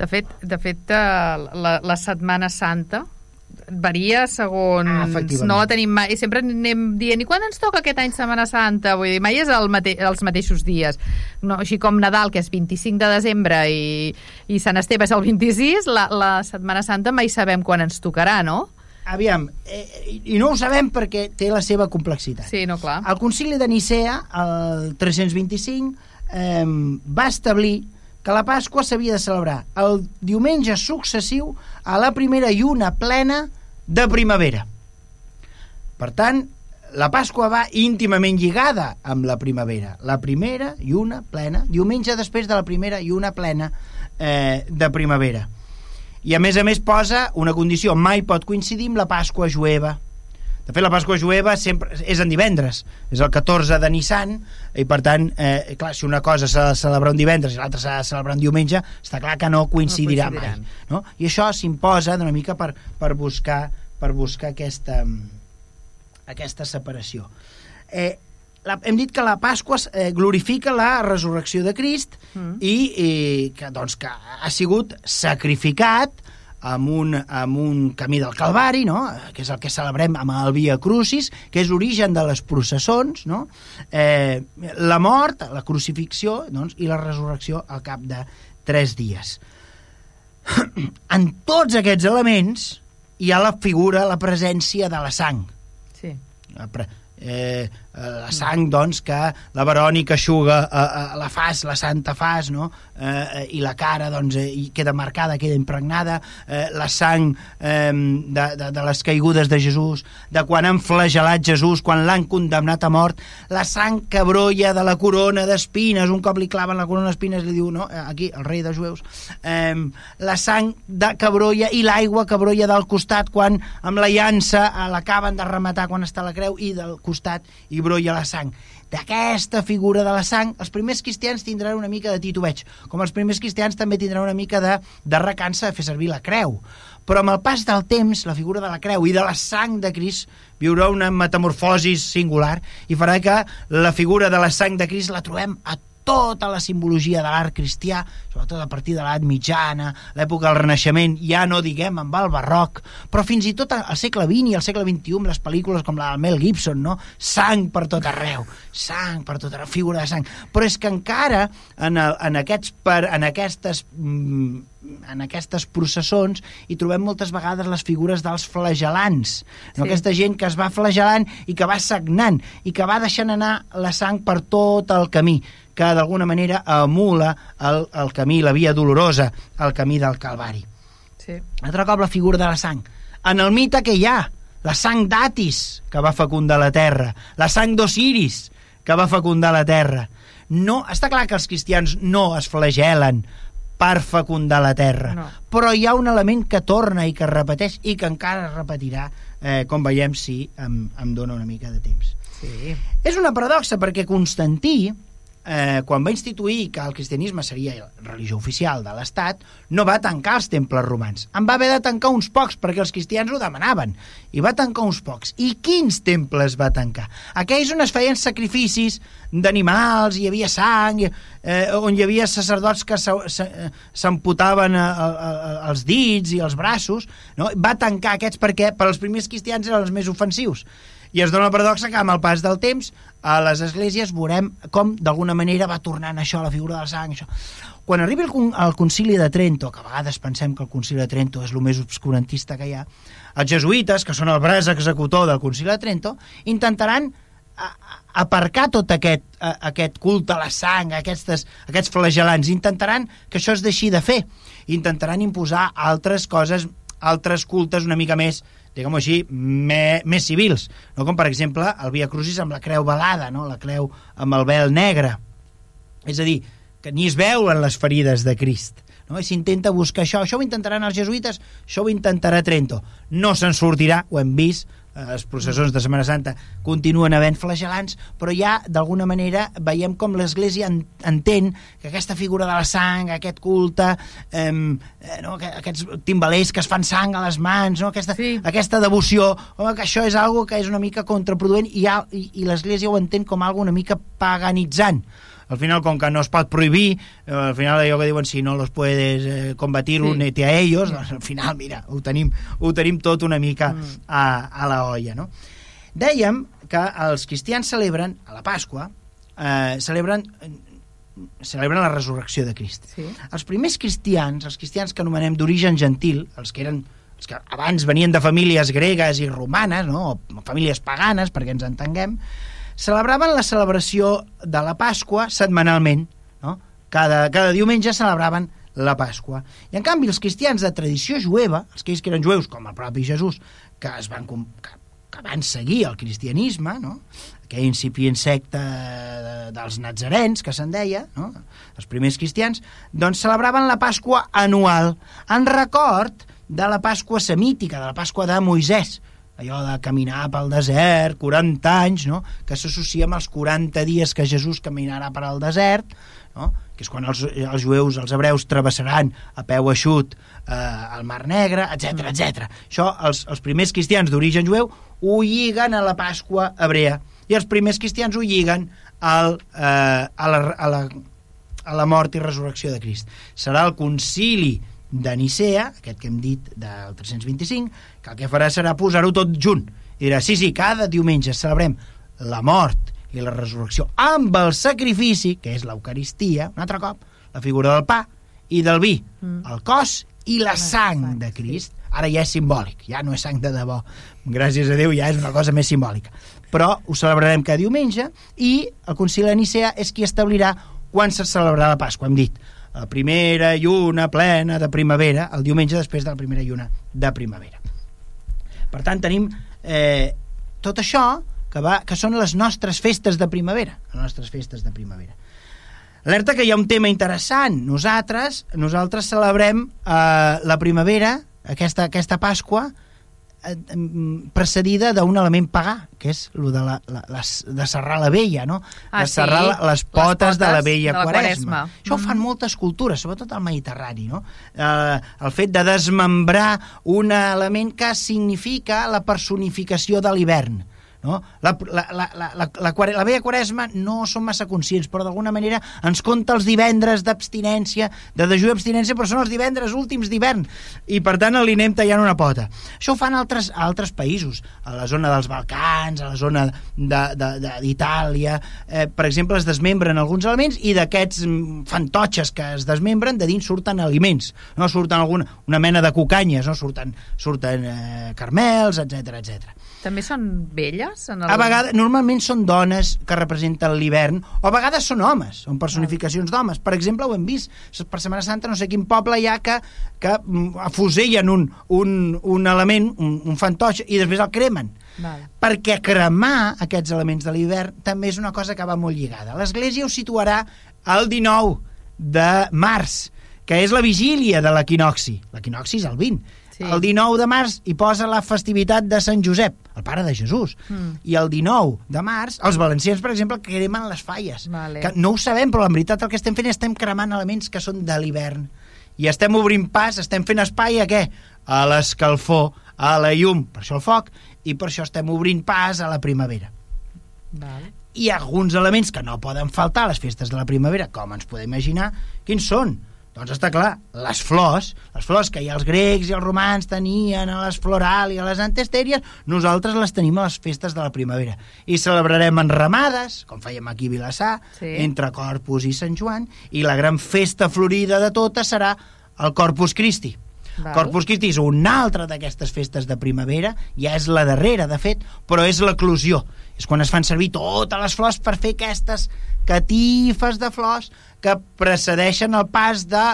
A: De fet, de fet eh, la, la Setmana Santa varia segons...
B: Ah,
A: no la tenim mai. Sempre anem dient, i quan ens toca aquest any Setmana Santa? Vull dir, mai és el mate els mateixos dies. No, així com Nadal, que és 25 de desembre, i, i Sant Esteve és el 26, la, la Setmana Santa mai sabem quan ens tocarà, no?
B: aviam, eh, i no ho sabem perquè té la seva complexitat.
A: Sí, no, clar.
B: El concili de Nicea, el 325, eh, va establir que la Pasqua s'havia de celebrar el diumenge successiu a la primera lluna plena de primavera. Per tant, la Pasqua va íntimament lligada amb la primavera. La primera lluna plena, diumenge després de la primera lluna plena eh, de primavera. I a més a més posa una condició, mai pot coincidir amb la Pasqua jueva. De fet, la Pasqua jueva sempre és en divendres, és el 14 de Nissan, i per tant, eh, clar, si una cosa s'ha de celebrar un divendres i l'altra s'ha de celebrar un diumenge, està clar que no coincidirà
A: No coincidiran.
B: mai. No? I això s'imposa d'una mica per, per buscar, per buscar aquesta, aquesta separació. Eh, la, hem dit que la Pasqua eh, glorifica la resurrecció de Crist
A: Mm.
B: i, i que, doncs, que ha sigut sacrificat amb un, amb un camí del Calvari, no? que és el que celebrem amb el Via Crucis, que és l'origen de les processons, no? eh, la mort, la crucifixió doncs, i la resurrecció al cap de tres dies. <clears throat> en tots aquests elements hi ha la figura, la presència de la sang,
A: Sí.
B: la pre- eh, la sang doncs que la Verònica aixuga a, a la fas, la santa fas no? eh, i la cara doncs eh, queda marcada, queda impregnada eh, la sang eh, de, de, de les caigudes de Jesús de quan han flagelat Jesús quan l'han condemnat a mort la sang que brolla de la corona d'espines un cop li claven la corona d'espines li diu no? Eh, aquí, el rei dels jueus eh, la sang de, que brolla i l'aigua que brolla del costat quan amb la llança eh, l'acaben de rematar quan està a la creu i del costat i brolla la sang. D'aquesta figura de la sang, els primers cristians tindran una mica de titubeig, com els primers cristians també tindran una mica de, de recança de fer servir la creu. Però amb el pas del temps, la figura de la creu i de la sang de Crist viurà una metamorfosi singular i farà que la figura de la sang de Crist la trobem a tota la simbologia de l'art cristià, sobretot a partir de l'edat mitjana, l'època del Renaixement, ja no diguem amb el barroc, però fins i tot al segle XX i al segle XXI, les pel·lícules com la del Mel Gibson, no? sang per tot arreu, sang per tot arreu, figura de sang. Però és que encara en, el, en, aquests, per, en aquestes mm, en aquestes processons hi trobem moltes vegades les figures dels flagelants no?
A: Sí.
B: aquesta gent que es va flagelant i que va sagnant i que va deixant anar la sang per tot el camí que d'alguna manera emula el, el camí, la via dolorosa el camí del Calvari
A: Sí.
B: altre cop la figura de la sang en el mite que hi ha la sang d'Atis que va fecundar la terra la sang d'Osiris que va fecundar la terra no, està clar que els cristians no es flagelen per fecundar la terra
A: No.
B: però hi ha un element que torna i que es repeteix i que encara es repetirà eh, com veiem, si em, em dona una mica de temps.
A: Sí.
B: És una paradoxa perquè Constantí, eh, quan va instituir que el cristianisme seria la religió oficial de l'Estat, no va tancar els temples romans. En va haver de tancar uns pocs perquè els cristians ho demanaven. I va tancar uns pocs. I quins temples va tancar? Aquells on es feien sacrificis d'animals, hi havia sang, eh, on hi havia sacerdots que s'amputaven els dits i els braços, no? va tancar aquests perquè per als primers cristians eren els més ofensius. I es dona la paradoxa que amb el pas del temps a les esglésies veurem com d'alguna manera va tornant això, la figura del sang, això. Quan arribi el, el concili de Trento, que a vegades pensem que el concili de Trento és el més obscurantista que hi ha, els jesuïtes, que són el braç executor del concili de Trento, intentaran aparcar tot aquest, aquest culte a la sang, aquestes, aquests flagelants, intentaran que això es deixi de fer, intentaran imposar altres coses, altres cultes una mica més diguem-ho així, me, més civils, no? com per exemple el Via Crucis amb la creu velada, no? la creu amb el vel negre. És a dir, que ni es veuen les ferides de Crist. No? I s'intenta buscar això. Això ho intentaran els jesuïtes, això ho intentarà Trento. No se'n sortirà, ho hem vist, les processons de Setmana Santa continuen havent flagelants, però ja d'alguna manera veiem com l'Església entén que aquesta figura de la sang, aquest culte, eh, no, aquests timbalers que es fan sang a les mans, no, aquesta, sí. aquesta devoció, home, que això és algo que és una mica contraproduent i, ha, i, i l'Església ho entén com algo una mica paganitzant al final, com que no es pot prohibir, eh, al final allò que diuen si no los puedes eh, combatir, sí. únete a ellos, doncs al final, mira, ho tenim, ho tenim tot una mica mm. a, a la olla, no? Dèiem que els cristians celebren, a la Pasqua, eh, celebren celebren la resurrecció de Crist. Sí. Els primers cristians, els cristians que anomenem d'origen gentil, els que eren els que abans venien de famílies gregues i romanes, no? o famílies paganes, perquè ens entenguem, celebraven la celebració de la Pasqua setmanalment, no? Cada, cada diumenge celebraven la Pasqua. I en canvi els cristians de tradició jueva, els que eren jueus, com el propi Jesús, que es van, que, que van seguir el cristianisme, no? aquell incipient secte dels nazarens, que se'n deia, no? els primers cristians, doncs celebraven la Pasqua anual, en record de la Pasqua semítica, de la Pasqua de Moisès, allò de caminar pel desert, 40 anys, no? que s'associa amb els 40 dies que Jesús caminarà per al desert, no? que és quan els, els jueus, els hebreus, travessaran a peu eixut eh, el Mar Negre, etc etc. Això els, els primers cristians d'origen jueu ho lliguen a la Pasqua hebrea i els primers cristians ho lliguen al, eh, a, la, a, la, a la mort i resurrecció de Crist. Serà el concili de Nicea, aquest que hem dit del 325, que el que farà serà posar-ho tot junt. I dirà, sí, sí, cada diumenge celebrem la mort i la resurrecció amb el sacrifici, que és l'Eucaristia, un altre cop, la figura del pa i del vi, mm. el cos i la sang de Crist. Ara ja és simbòlic, ja no és sang de debò. Gràcies a Déu ja és una cosa més simbòlica. Però ho celebrarem cada diumenge i el Concili de Nicea és qui establirà quan se celebrarà la Pasqua. Hem dit, la primera lluna plena de primavera, el diumenge després de la primera lluna de primavera. Per tant, tenim eh, tot això que, va, que són les nostres festes de primavera, les nostres festes de primavera. Alerta que hi ha un tema interessant. Nosaltres, nosaltres celebrem eh, la primavera, aquesta, aquesta Pasqua, precedida d'un element pagà, que és el de, la, la, les, de serrar la vella, no?
A: Ah,
B: de serrar
A: sí?
B: les, potes les potes de la vella
A: de la
B: quaresma.
A: quaresma.
B: Això ho fan moltes cultures, sobretot al Mediterrani, no? Eh, el fet de desmembrar un element que significa la personificació de l'hivern no? La, la, la, la, la, la, la vella quaresma no som massa conscients, però d'alguna manera ens compta els divendres d'abstinència, de dejú d'abstinència, però són els divendres últims d'hivern, i per tant li anem tallant una pota. Això ho fan altres, altres països, a la zona dels Balcans, a la zona d'Itàlia, eh, per exemple, es desmembren alguns elements i d'aquests mm, fantotxes que es desmembren, de dins surten aliments, no surten alguna, una mena de cucanyes, no surten, surten eh, carmels, etc etc.
A: També són velles? En el...
B: A vegades, normalment són dones que representen l'hivern, o a vegades són homes, són personificacions d'homes. Per exemple, ho hem vist, per Setmana Santa no sé quin poble hi ha que, que mm, afusellen un, un, un element, un, un fantoix, i després el cremen.
A: Val.
B: Perquè cremar aquests elements de l'hivern també és una cosa que va molt lligada. L'Església ho situarà el 19 de març, que és la vigília de l'equinoxi. L'equinoxi és el 20.
A: Sí.
B: el 19 de març hi posa la festivitat de Sant Josep, el pare de Jesús.
A: Mm.
B: I el 19 de març, els valencians, per exemple, cremen les falles.
A: Vale.
B: Que no ho sabem, però en veritat el que estem fent és estem cremant elements que són de l'hivern. I estem obrint pas, estem fent espai a què? A l'escalfor, a la llum, per això el foc, i per això estem obrint pas a la primavera
A: Val.
B: hi ha alguns elements que no poden faltar a les festes de la primavera, com ens podem imaginar. Quins són? Doncs està clar, les flors, les flors que ja els grecs i els romans tenien a les floral i a les antestèries, nosaltres les tenim a les festes de la primavera. I celebrarem en ramades, com fèiem aquí a Vilassar,
A: Sí.
B: entre Corpus i Sant Joan, i la gran festa florida de totes serà el Corpus Christi.
A: Val.
B: Corpus Christi és una altra d'aquestes festes de primavera, ja és la darrera, de fet, però és l'eclusió. És quan es fan servir totes les flors per fer aquestes catifes de flors que precedeixen el pas de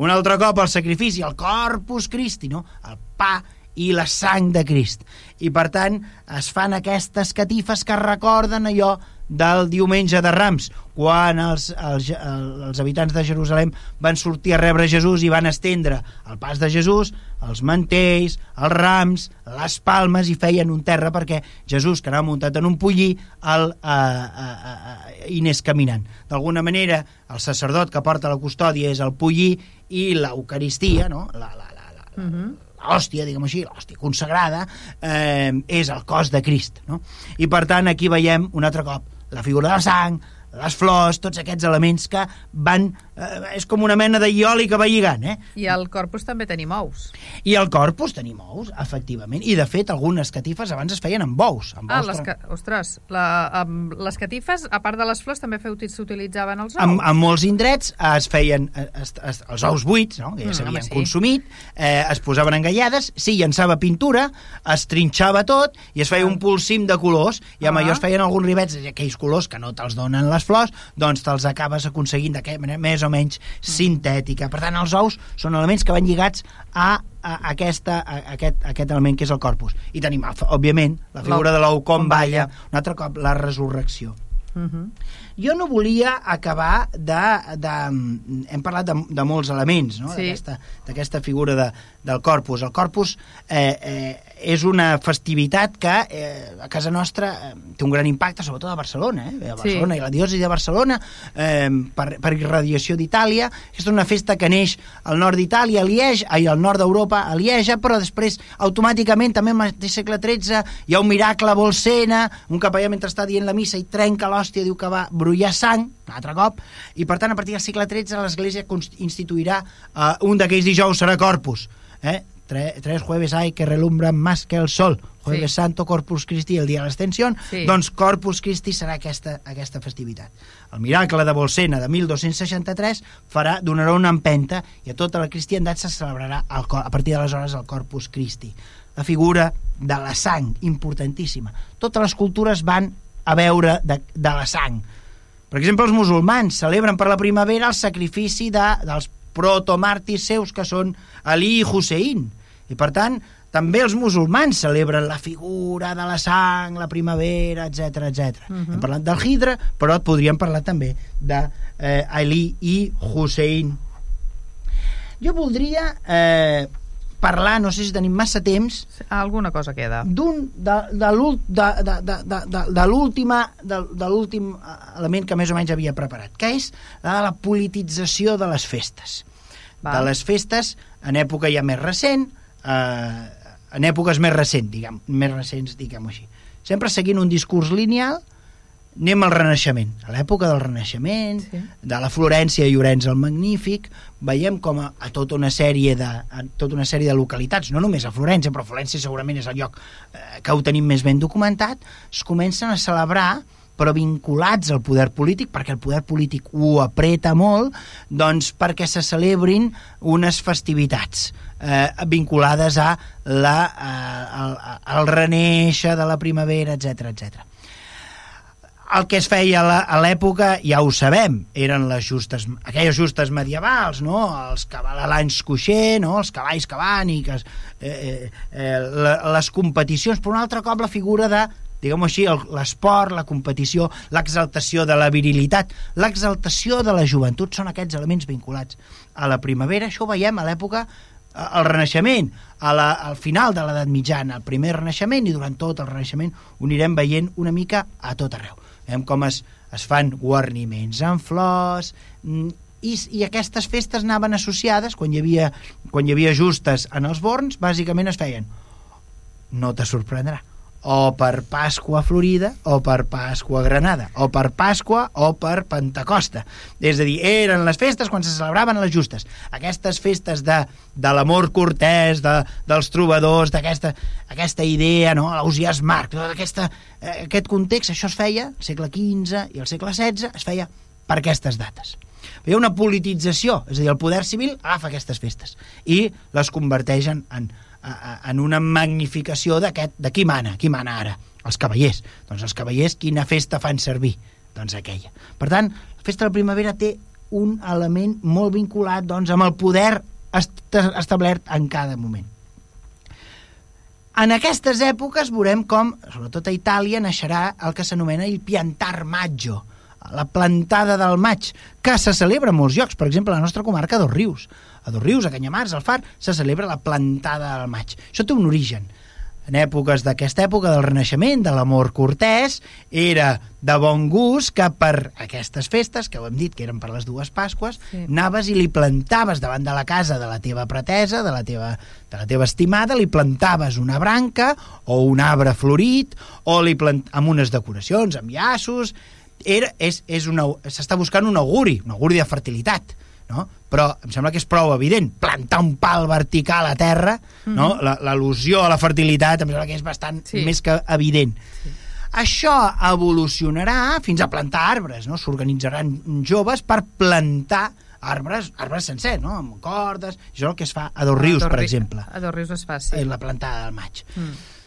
B: un altre cop el sacrifici, el Corpus Christi, no? el pa i la sang de Crist. I per tant es fan aquestes catifes que recorden allò del diumenge de Rams, quan els, els, els habitants de Jerusalem van sortir a rebre Jesús i van estendre el pas de Jesús, els mantells, els rams, les palmes, i feien un terra perquè Jesús, que anava muntat en un pollí, el, eh, eh, eh, i anés caminant. D'alguna manera, el sacerdot que porta la custòdia és el pollí i l'Eucaristia, no? la, la, la, la,
A: Uh -huh.
B: l'hòstia, diguem així, l'hòstia consagrada, eh, és el cos de Crist. No? I per tant aquí veiem un altre cop la figura de la sang, les flors, tots aquests elements que van... Eh, és com una mena de ioli que va lligant, eh?
A: I al corpus també tenim ous.
B: I al corpus tenim ous, efectivament. I, de fet, algunes catifes abans es feien amb bous. Amb
A: Ah,
B: ous
A: les, ca... ostres, la, amb les catifes, a part de les flors, també s'utilitzaven els ous?
B: en, en molts indrets es feien eh, es, es, els ous buits, no? que ja
A: Mm,
B: s'havien
A: home, sí.
B: consumit, eh, es posaven engallades, s'hi llançava pintura, es trinxava tot i es feia un pulsim de colors, i amb
A: Ah.
B: allò es feien alguns rivets, aquells colors que no te'ls donen les flors, doncs te'ls acabes aconseguint d'aquella manera més o menys
A: Mm.
B: sintètica. Per tant, els ous són elements que van lligats a, a, aquesta, a, aquest, a aquest element que és el corpus. I tenim, òbviament, la figura de l'ou com balla,
A: balla.
B: un altre cop, la resurrecció.
A: Uh -huh.
B: Jo no volia acabar de... de hem parlat de, de molts elements, no?
A: Sí.
B: D'aquesta- figura de, del corpus. El corpus eh, eh, és una festivitat que eh, a casa nostra eh, té un gran impacte, sobretot a Barcelona, eh? a Barcelona
A: Sí.
B: i la diòcesi de Barcelona, eh, per, per irradiació d'Itàlia. És una festa que neix al nord d'Itàlia, a Liege, ai, al nord d'Europa, a Lieja, però després automàticament també al segle XIII hi ha un miracle a Bolsena, un capellà mentre està dient la missa i trenca l'hòstia, diu que va brullar sang, un altre cop, i per tant a partir del segle XIII l'Església instituirà eh, un d'aquells dijous serà Corpus, eh? Tre, tres jueves hay que relumbran más que el sol jueves
A: Sí.
B: santo, Corpus Christi el dia de l'extensió,
A: Sí.
B: doncs Corpus Christi serà aquesta, aquesta festivitat. El miracle de Bolsena de 1263 farà, donarà una empenta i a tota la cristiandat se celebrarà el, a partir d'aleshores el Corpus Christi. La figura de la sang, importantíssima. Totes les cultures van a veure de, de la sang. Per exemple, els musulmans celebren per la primavera el sacrifici de, dels protomàrtirs seus, que són Ali i Hussein. I, per tant, també els musulmans celebren la figura de la sang, la primavera, etc etc. Uh -huh. Hem parlat del Hidra, però et podríem parlar també de eh, Ali i Hussein. Jo voldria eh, parlar, no sé si tenim massa temps,
A: Alguna cosa queda.
B: d'un de, de de, de, de, de, de, l'última de, de l'últim element que més o menys havia preparat, que és la de la politització de les festes.
A: Val.
B: De les festes en època ja més recent, eh, en èpoques més recents, diguem, més recents, diguem-ho així. Sempre seguint un discurs lineal, anem al Renaixement. A l'època del Renaixement,
A: Sí.
B: de la Florència i Llorenç el Magnífic, veiem com a, a tota una sèrie de a tota una sèrie de localitats, no només a Florència, però Florència segurament és el lloc eh, que ho tenim més ben documentat, es comencen a celebrar però vinculats al poder polític, perquè el poder polític ho apreta molt, doncs perquè se celebrin unes festivitats eh, vinculades a la, eh, al, al reneixer de la primavera, etc etc el que es feia a l'època ja ho sabem, eren les justes, aquelles justes medievals, no? els cavalans coixer, no? els cavalls que van i que eh, eh, la, les competicions, però un altre cop la figura de diguem-ho així, el- l'esport, la competició, l'exaltació de la virilitat, l'exaltació de la joventut són aquests elements vinculats a la primavera. Això ho veiem a l'època al Renaixement, a la, al final de l'edat mitjana, el primer Renaixement, i durant tot el Renaixement ho anirem veient una mica a tot arreu. Veiem com es, es fan guarniments amb flors, mm, i, i aquestes festes anaven associades, quan hi havia, quan hi havia justes en els borns, bàsicament es feien, no te sorprendrà, o per Pasqua Florida o per Pasqua Granada, o per Pasqua o per Pentecosta. És a dir, eren les festes quan se celebraven les justes. Aquestes festes de, de l'amor cortès, de, dels trobadors, d'aquesta aquesta idea, no? l'Ausiàs Marc, tot aquesta, eh, aquest context, això es feia al segle XV i al segle XVI, es feia per aquestes dates. Hi ha una politització, és a dir, el poder civil agafa aquestes festes i les converteix en, en, en una magnificació d'aquest, de qui mana, qui mana ara? Els cavallers. Doncs els cavallers quina festa fan servir? Doncs aquella. Per tant, la festa de la primavera té un element molt vinculat doncs, amb el poder est establert en cada moment. En aquestes èpoques veurem com, sobretot a Itàlia, naixerà el que s'anomena el piantar maggio, la plantada del maig, que se celebra en molts llocs, per exemple, a la nostra comarca dos Rius. A dos Rius, a Canyamars, al Far, se celebra la plantada del maig. Això té un origen. En èpoques d'aquesta època del Renaixement, de l'amor cortès, era de bon gust que per aquestes festes, que ho hem dit que eren per les dues Pasques, sí. anaves i li plantaves davant de la casa de la teva pretesa, de la teva, de la teva estimada, li plantaves una branca o un arbre florit, o li plant... amb unes decoracions, amb llaços, era, és, és s'està buscant un auguri, un auguri de fertilitat, no? però em sembla que és prou evident plantar un pal vertical a terra mm -hmm. no? l'al·lusió a la fertilitat em sembla que és bastant sí. més que evident sí. això evolucionarà fins a plantar arbres no? s'organitzaran joves per plantar arbres, arbres sencers, no? amb cordes, això és el que es fa a Dos Rius, per exemple.
A: A Dos Rius es fa, sí.
B: La plantada del maig. Mm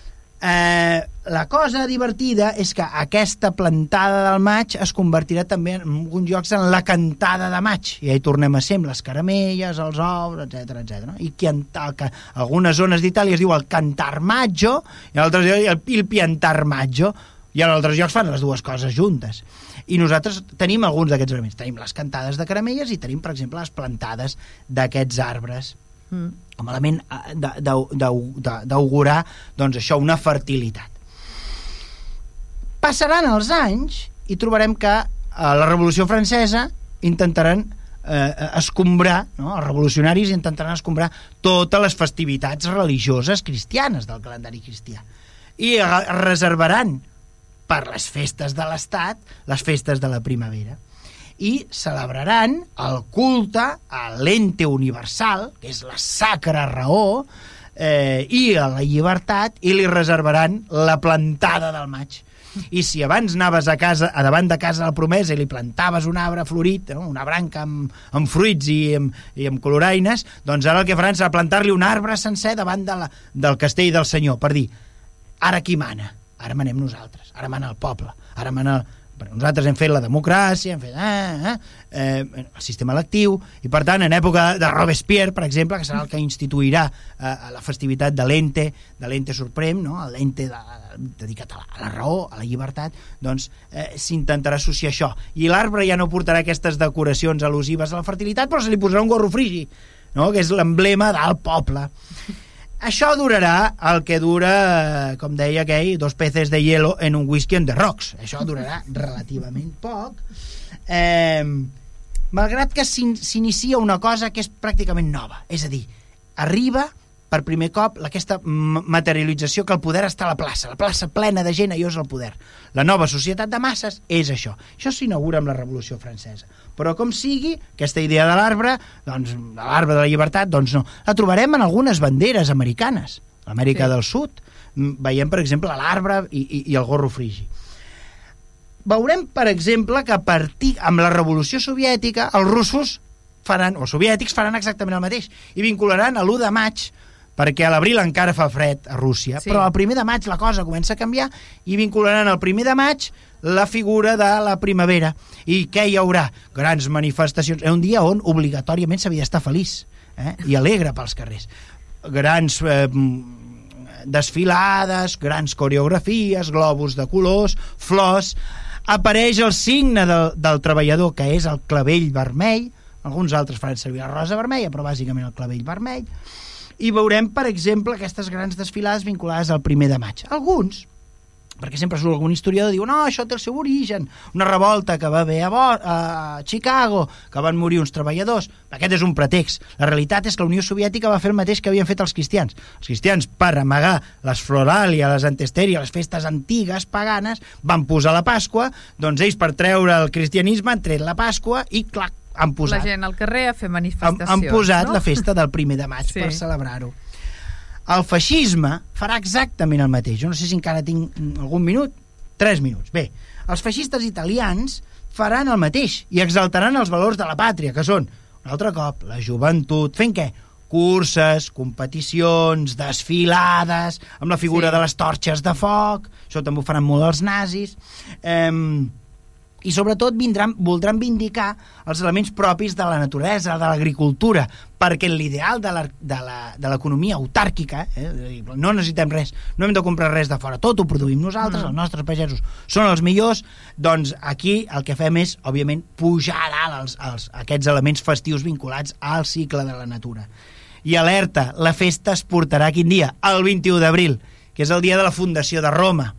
B: Eh, la cosa divertida és que aquesta plantada del maig es convertirà també en alguns llocs en la cantada de maig, i ahí tornem a ser amb les caramelles, els ous, etc etc. No? I qui en, que algunes zones d'Itàlia es diu el cantar maggio, i altres el, el piantar maggio, i en altres llocs fan les dues coses juntes. I nosaltres tenim alguns d'aquests elements. Tenim les cantades de caramelles i tenim, per exemple, les plantades d'aquests arbres mm. com a element eh, d'augurar doncs això, una fertilitat. Passaran els anys i trobarem que eh, la Revolució Francesa intentaran eh, escombrar, no? els revolucionaris intentaran escombrar totes les festivitats religioses cristianes del calendari cristià i reservaran per les festes de l'Estat les festes de la primavera i celebraran el culte a l'ente universal, que és la sacra raó, eh, i a la llibertat, i li reservaran la plantada del maig. I si abans anaves a casa, a davant de casa de la promesa i li plantaves un arbre florit, no? una branca amb, amb fruits i amb, i amb coloraines, doncs ara el que faran serà plantar-li un arbre sencer davant de la, del castell del senyor, per dir, ara qui mana? Ara manem nosaltres, ara mana el poble, ara mana nosaltres hem fet la democràcia, hem fet eh, eh, eh, el sistema electiu, i per tant, en època de Robespierre, per exemple, que serà el que instituirà eh, la festivitat de l'ente, de l'ente suprem, no? l'ente de, dedicat a la, a la raó, a la llibertat, doncs eh, s'intentarà associar això. I l'arbre ja no portarà aquestes decoracions al·lusives a la fertilitat, però se li posarà un gorro frigi, no? que és l'emblema del poble. Això durarà el que dura, com deia aquell, dos peces de hielo en un whisky on the rocks. Això durarà relativament poc. Eh, malgrat que s'inicia una cosa que és pràcticament nova. És a dir, arriba per primer cop aquesta materialització que el poder està a la plaça, la plaça plena de gent, allò és el poder. La nova societat de masses és això. Això s'inaugura amb la Revolució Francesa. Però com sigui, aquesta idea de l'arbre, doncs, de l'arbre de la llibertat, doncs no. La trobarem en algunes banderes americanes, l'Amèrica sí. del Sud. Mm, veiem, per exemple, l'arbre i, i, i el gorro frigi veurem, per exemple, que a partir amb la revolució soviètica els russos faran, o soviètics faran exactament el mateix i vincularan a l'1 de maig perquè a l'abril encara fa fred a Rússia, sí. però al primer de maig la cosa comença a canviar i vincularan al primer de maig la figura de la primavera. I què hi haurà? Grans manifestacions. És un dia on obligatòriament s'havia d'estar feliç eh? i alegre pels carrers. Grans eh, desfilades, grans coreografies, globus de colors, flors... Apareix el signe del, del treballador, que és el clavell vermell, alguns altres faran servir la rosa vermella, però bàsicament el clavell vermell, i veurem, per exemple, aquestes grans desfilades vinculades al primer de maig. Alguns, perquè sempre surt algun historiador diu no, això té el seu origen, una revolta que va haver a, Bo a Chicago, que van morir uns treballadors. Aquest és un pretext. La realitat és que la Unió Soviètica va fer el mateix que havien fet els cristians. Els cristians, per amagar les floràlia, les antestèria, les festes antigues, paganes, van posar la Pasqua, doncs ells, per treure el cristianisme, han tret la Pasqua i, clac, han posat...
A: La gent al carrer a fer
B: han,
A: manifestacions,
B: han posat
A: no?
B: la festa del primer de maig
A: Sí.
B: per celebrar-ho. El feixisme farà exactament el mateix. Jo no sé si encara tinc mm, algun minut. Tres minuts. Bé, els feixistes italians faran el mateix i exaltaran els valors de la pàtria, que són, un altre cop, la joventut, fent què? curses, competicions, desfilades, amb la figura
A: Sí.
B: de les torxes de foc, això també ho faran molt els nazis, eh, i sobretot vindran, voldran vindicar els elements propis de la naturalesa, de l'agricultura, perquè l'ideal de l'economia autàrquica, eh, no necessitem res, no hem de comprar res de fora, tot ho produïm nosaltres,
A: Mm.
B: els nostres pagesos són els millors, doncs aquí el que fem és, òbviament, pujar a dalt els, els, aquests elements festius vinculats al cicle de la natura. I alerta, la festa es portarà quin dia? El 21 d'abril, que és el dia de la fundació de Roma,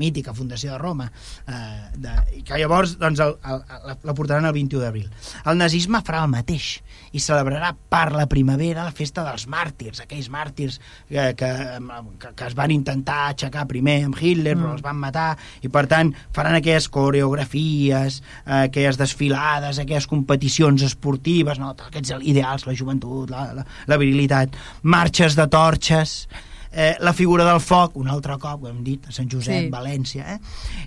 B: mítica fundació de Roma, eh, de, que llavors doncs, el, el, la, la portaran el 21 d'abril. El nazisme farà el mateix i celebrarà per la primavera la festa dels màrtirs, aquells màrtirs que, que, que, que es van intentar aixecar primer amb Hitler, mm. però els van matar, i per tant faran aquelles coreografies, eh, aquelles desfilades, aquelles competicions esportives, no? aquests ideals, la joventut, la, la, la virilitat, marxes de torxes, eh, la figura del foc, un altre cop, ho hem dit, a Sant Josep,
A: Sí.
B: València, eh?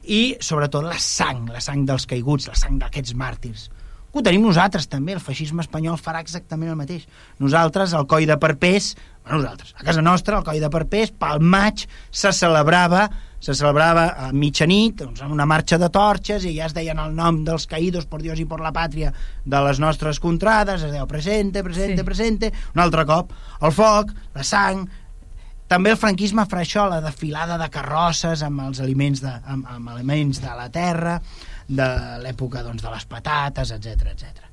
B: i sobretot la sang, la sang dels caiguts, la sang d'aquests màrtirs. Que ho tenim nosaltres també, el feixisme espanyol farà exactament el mateix. Nosaltres, el coll de Perpès, bueno, nosaltres, a casa nostra, el coll de Perpès, pel maig se celebrava se celebrava a mitjanit, doncs, una marxa de torxes, i ja es deien el nom dels caïdos por Dios i por la pàtria de les nostres contrades, es deia presente, presente,
A: sí.
B: presente, un altre cop, el foc, la sang, també el franquisme farà això, la desfilada de carrosses amb els aliments de, amb, amb aliments de la terra, de l'època doncs, de les patates, etc etc.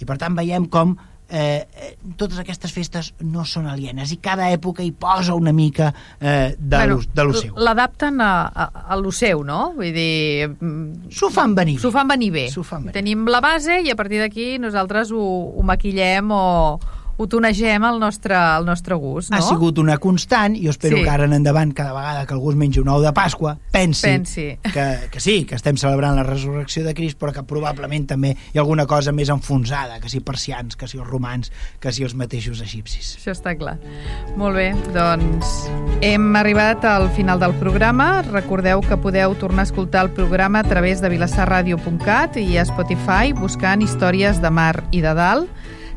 B: I per tant veiem com eh, eh, totes aquestes festes no són alienes i cada època hi posa una mica eh, de, bueno, de lo seu.
A: L'adapten a, a, a lo seu, no? Vull dir... mm,
B: S'ho fan venir bé.
A: S'ho fan venir bé.
B: Fan venir.
A: Tenim la base i a partir d'aquí nosaltres ho, ho maquillem o ho tonegem al nostre, al nostre gust, no?
B: Ha sigut una constant i espero sí. que ara en endavant, cada vegada que algú es mengi un ou de Pasqua, pensi,
A: Pensi.
B: Que, que sí, que estem celebrant la resurrecció de Crist, però que probablement també hi ha alguna cosa més enfonsada, que si persians, que si els romans, que si els mateixos egipcis.
A: Això està clar. Molt bé, doncs hem arribat al final del programa. Recordeu que podeu tornar a escoltar el programa a través de vilassarradio.cat i a Spotify buscant històries de mar i de dalt.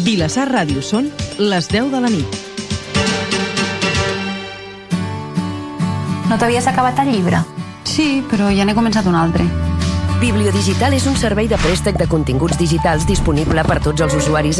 C: Vilassar Ràdio són les 10 de la nit.
D: No t'havies acabat el llibre?
E: Sí, però ja n'he començat un altre.
F: Bibliodigital és un servei de préstec de continguts digitals disponible per tots els usuaris